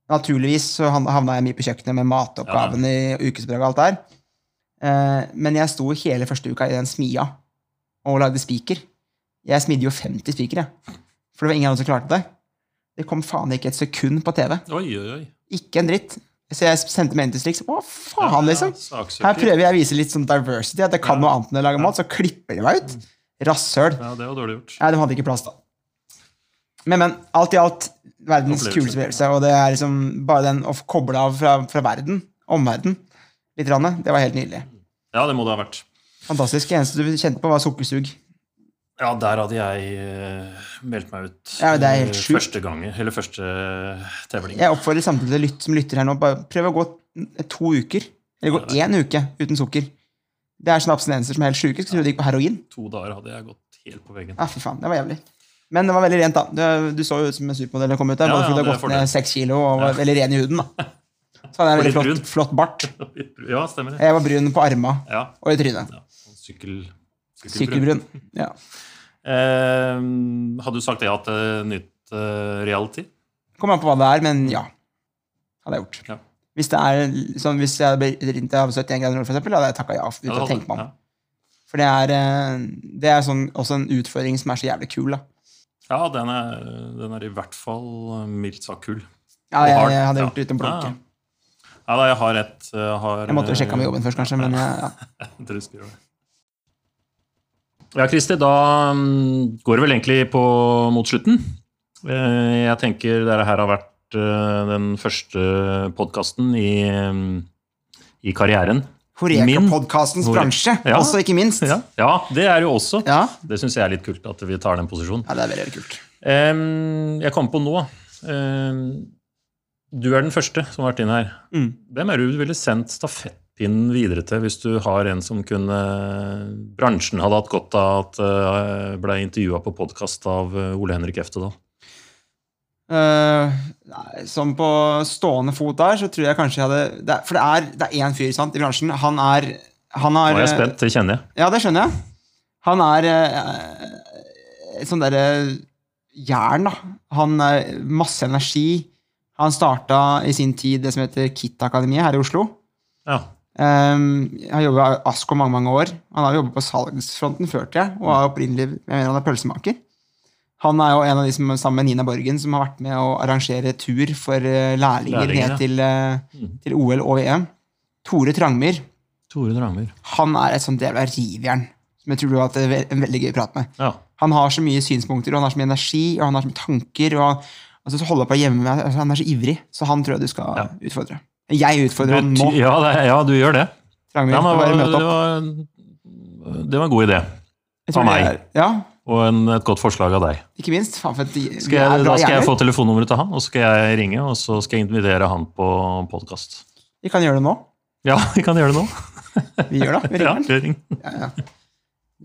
S2: Naturligvis så havna jeg mye på kjøkkenet med matoppgaven i ukesoppdraget og alt der. Eh, men jeg sto hele første uka i den smia og lagde spiker. Jeg smidde jo 50 spikere. For det var ingen andre som klarte det. Det kom faen ikke et sekund på TV.
S1: Oi, oi, oi.
S2: Ikke en dritt. Så jeg sendte melding til Strix. Å, faen, liksom. Her prøver jeg å vise litt sånn diversity, at jeg kan noe annet enn å lage mat. Så klipper de meg ut. Rasshøl.
S1: Ja, det var dårlig gjort.
S2: Ja, de hadde ikke plass, da. Men, men. Alt i alt verdens kuleste opplevelse. Og det er liksom bare den å koble av fra, fra verden, omverden, litt, Rann, det var helt nydelig.
S1: Ja, det må det ha vært.
S2: Fantastisk. Det eneste du kjente på, var sukkersug.
S1: Ja, der hadde jeg eh, meldt meg ut
S2: Ja, det er helt
S1: eh,
S2: sjukt.
S1: første gangen, eller første tevling.
S2: Jeg oppfordrer samtidig lytt, som lytter her nå, bare prøv å gå to uker. Eller gå én uke uten sukker. Det er sånne abstinenser som er helt sjuke. Skulle tro det gikk på heroin.
S1: To dager hadde jeg gått helt på veggen.
S2: Ja, fy faen, det var jævlig. Men det var veldig rent, da. Du, du så jo ut som en supermodell da kom ut der.
S1: Ja,
S2: Både fordi
S1: ja,
S2: du har gått ned seks kilo og var veldig ren i huden. da. Så hadde jeg veldig flott, flott bart.
S1: Ja, stemmer det.
S2: Jeg var brun på arma
S1: Ja,
S2: og i trynet.
S1: ja. Sykkel, sykkelbrun.
S2: Sykkelbrun. Ja.
S1: Eh, hadde du sagt ja til nytt eh, reality?
S2: Kommer an på hva det er, men ja. Hadde jeg gjort.
S1: Ja.
S2: Hvis det er sånn, hvis jeg hadde ringt av 71 grader nord, eksempel, hadde jeg takka ja. uten
S1: Ja,
S2: å tenke meg om.
S1: ja.
S2: For det er, eh, det er sånn, også en utfordring som er så jævlig kul. da.
S1: Ja, den er, den er i hvert fall eh, mildt sagt kul.
S2: Ja, jeg, jeg hadde gjort det uten blunke.
S1: Ja, da, jeg har et Jeg, har,
S2: Jeg måtte jo sjekke med jobben først, kanskje, men ja. ja.
S1: Jeg tror jeg skal gjøre det. Ja, Kristi, da mm, går det vel egentlig på mot slutten. Eh, Jeg tenker dette her har vært eh, den første podkasten i, mm, i karrieren. Min-
S2: Horeka-podkastens bransje,
S1: Ja.
S2: også, ikke minst.
S1: Ja, ja, det er jo også.
S2: Ja.
S1: Det syns jeg er litt kult at vi tar den posisjonen.
S2: ja, det er veldig, veldig kult.
S1: Jeg kom på nå Du er den første som har vært inn her.
S2: Mm.
S1: Hvem er det du ville sendt stafettpinnen videre til hvis du har en som kunne bransjen hadde hatt godt av at uh, ble intervjua på podkast av eh, Ole Henrik Eftedal?
S2: Uh, nei, som på stående fot der, så tror jeg kanskje jeg hadde det er, For det er, det er én fyr sant, i bransjen. Han er han
S1: Nå
S2: har,
S1: er jeg spent, det kjenner jeg.
S2: Ja, det skjønner jeg. Han er eh, et sånn derre jern, da. Han er masse energi. Han starta i sin tid det som heter KIT-akademiet her i Oslo.
S1: Ja.
S2: Um, har jobba i Asko mange mange år. Han har jobbet på salgsfronten før, tror jeg, og er opprinnelig jeg mener han er pølsemaker. Han er jo en av de som sammen med Nina Borgen som har vært med å arrangere tur for eh, lærlinger ned til, eh,
S1: Mm.
S2: til OL og VM. Tore Trangmyr
S1: Tore Trangmyr.
S2: han er et sånt del av rivjern som jeg tror du har hatt en veldig gøy prat med.
S1: Ja.
S2: Han har så mye synspunkter, og han har så mye energi, og han har så mye tanker. og altså, så holder på hjemme altså, Han er så ivrig, så han tror jeg du skal
S1: Ja.
S2: utfordre. Jeg utfordrer han nå.
S1: Ja, det, ja, du gjør det. Ja, men, det, var, det var en god idé. Av meg.
S2: er- Ja,
S1: Og en, et godt forslag av deg.
S2: ikke minst. Faen, for det,
S1: Skal jeg, da skal jeg få telefonnummeret til han, og så skal jeg ringe og så skal jeg invitere han på podkast.
S2: Vi kan gjøre det nå.
S1: Ja, vi kan gjøre det nå.
S2: Vi gjør det. Vi ringer han.
S1: ring.
S2: Ja, ja.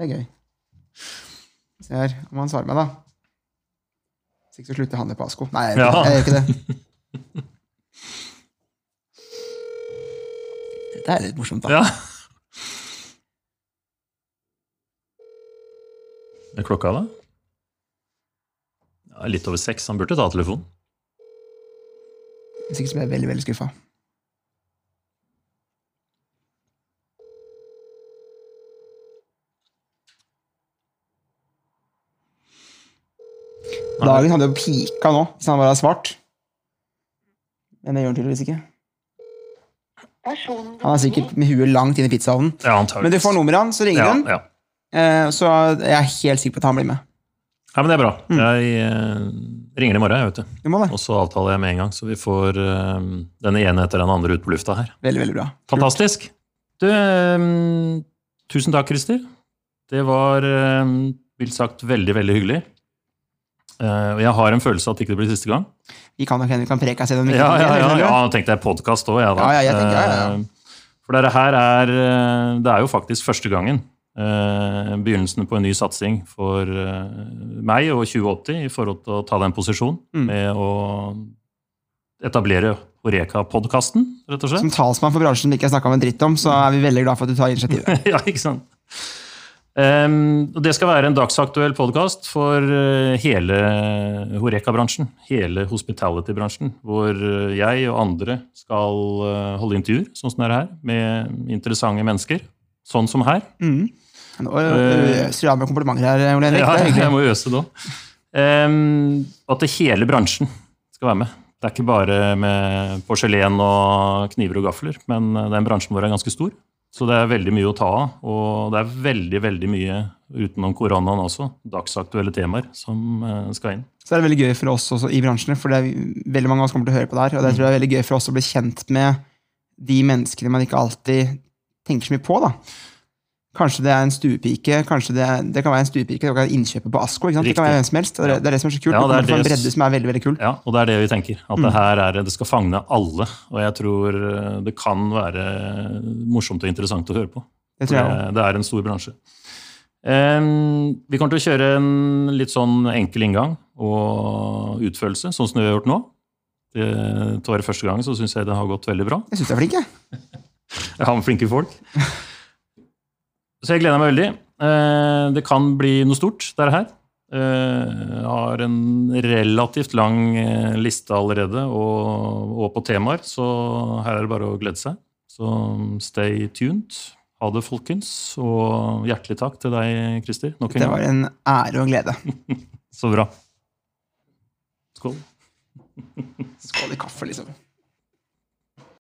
S2: Det er gøy. Se her om han svarer meg, da. Hvis ikke så slutter han i Pasco. Nei, jeg gjør,
S1: Ja.
S2: ikke, jeg gjør ikke det. Er litt morsomt, da.
S1: Ja. Er klokka, da? Ja, litt over seks. Han burde ta telefonen.
S2: Hvis ikke så blir jeg veldig, veldig skuffa. Dagen hadde jo pika nå, hvis han bare hadde svart. Men det gjør han tydeligvis ikke.
S3: Personen
S2: Han er sikkert med huet langt inn i pizzaovnen.
S1: Ja.
S2: Men du får nummeret hans, så ringer
S1: ja,
S2: hun.
S1: ja.
S2: Eh, så jeg er helt sikker på at han blir med.
S1: ja, men det er bra.
S2: Mm.
S1: Jeg eh, ringer i morgen, jeg, vet du.
S2: Du må det.
S1: Og så avtaler jeg med en gang, så vi får eh, den ene etter den andre ut på lufta her.
S2: Veldig, veldig bra.
S1: Fantastisk. Du, eh, tusen takk, Christer. Det var eh, mildt sagt veldig, veldig hyggelig. Eh, og jeg har en følelse av at det ikke blir siste gang.
S2: Vi kan nok hende vi kan preke oss gjennom
S1: Ja, ja, ja, ja tenkte jeg podkast òg, jeg, da.
S2: Ja, ja, jeg tenker, ja, ja.
S1: Eh, For dette her er eh, Det er jo faktisk første gangen. Begynnelsen på en ny satsing for meg og 2080 i forhold til å ta den posisjonen
S2: Mm.
S1: med å etablere Horeka-podkasten, rett og slett.
S2: Som talsmann for bransjen vi ikke har snakka med dritt om, så er vi veldig glad for at du tar initiativet.
S1: ja, ikke sant? Ehm, det skal være en dagsaktuell podkast for eh, hele Horeka-bransjen. Hele hospitality-bransjen. Hvor eh, jeg og andre skal eh, holde intervjuer, sånn som det er her, med interessante mennesker. Sånn som her.
S2: Mm. Nå øser du av med komplimenter her, Ole Henrik.
S1: Ja, jeg må øse òg. Um, at hele bransjen skal være med. Det er ikke bare med porselen og kniver og gafler, men den bransjen vår er ganske stor. Så det er veldig mye å ta av. Og det er veldig veldig mye utenom koronaen også. Dagsaktuelle temaer som eh, skal inn.
S2: Så det er veldig gøy for oss også i bransjen, for det er veldig mange av oss kommer til å høre på det her. Og det tror jeg er veldig gøy for oss å bli kjent med de menneskene man ikke alltid tenker så mye på. da. Kanskje det er en stuepike, kanskje det, det kan være en stuepike, det kan være innkjøpet på Asko. Det kan være hvem som helst. Det, er- det er det som er så kult.
S1: Ja, det er
S2: det en bredde som er veldig, veldig kul.
S1: Ja, og det er det vi tenker. At det her er, det skal fagne alle. Og jeg tror eh, det kan være morsomt og interessant å høre på.
S2: Det tror jeg også.
S1: Det, det er en stor bransje. Um, vi kommer til å kjøre en litt sånn enkel inngang og utførelse, sånn som vi har gjort nå. Det, til å være første gang så syns jeg det har gått veldig bra.
S2: Jeg syns du er flink, jeg.
S1: Jeg har med flinke folk. Så jeg gleder meg veldig. Eh, Det kan bli noe stort, dette her. Eh, Jeg har en relativt lang eh, liste allerede og, og på temaer, så her er det bare å glede seg. Så stay tuned. Ha det, folkens. Og hjertelig takk til deg, Christer. Nok en
S2: Det var en ære og en glede.
S1: Så bra. Skål.
S2: Skål i kaffe, liksom.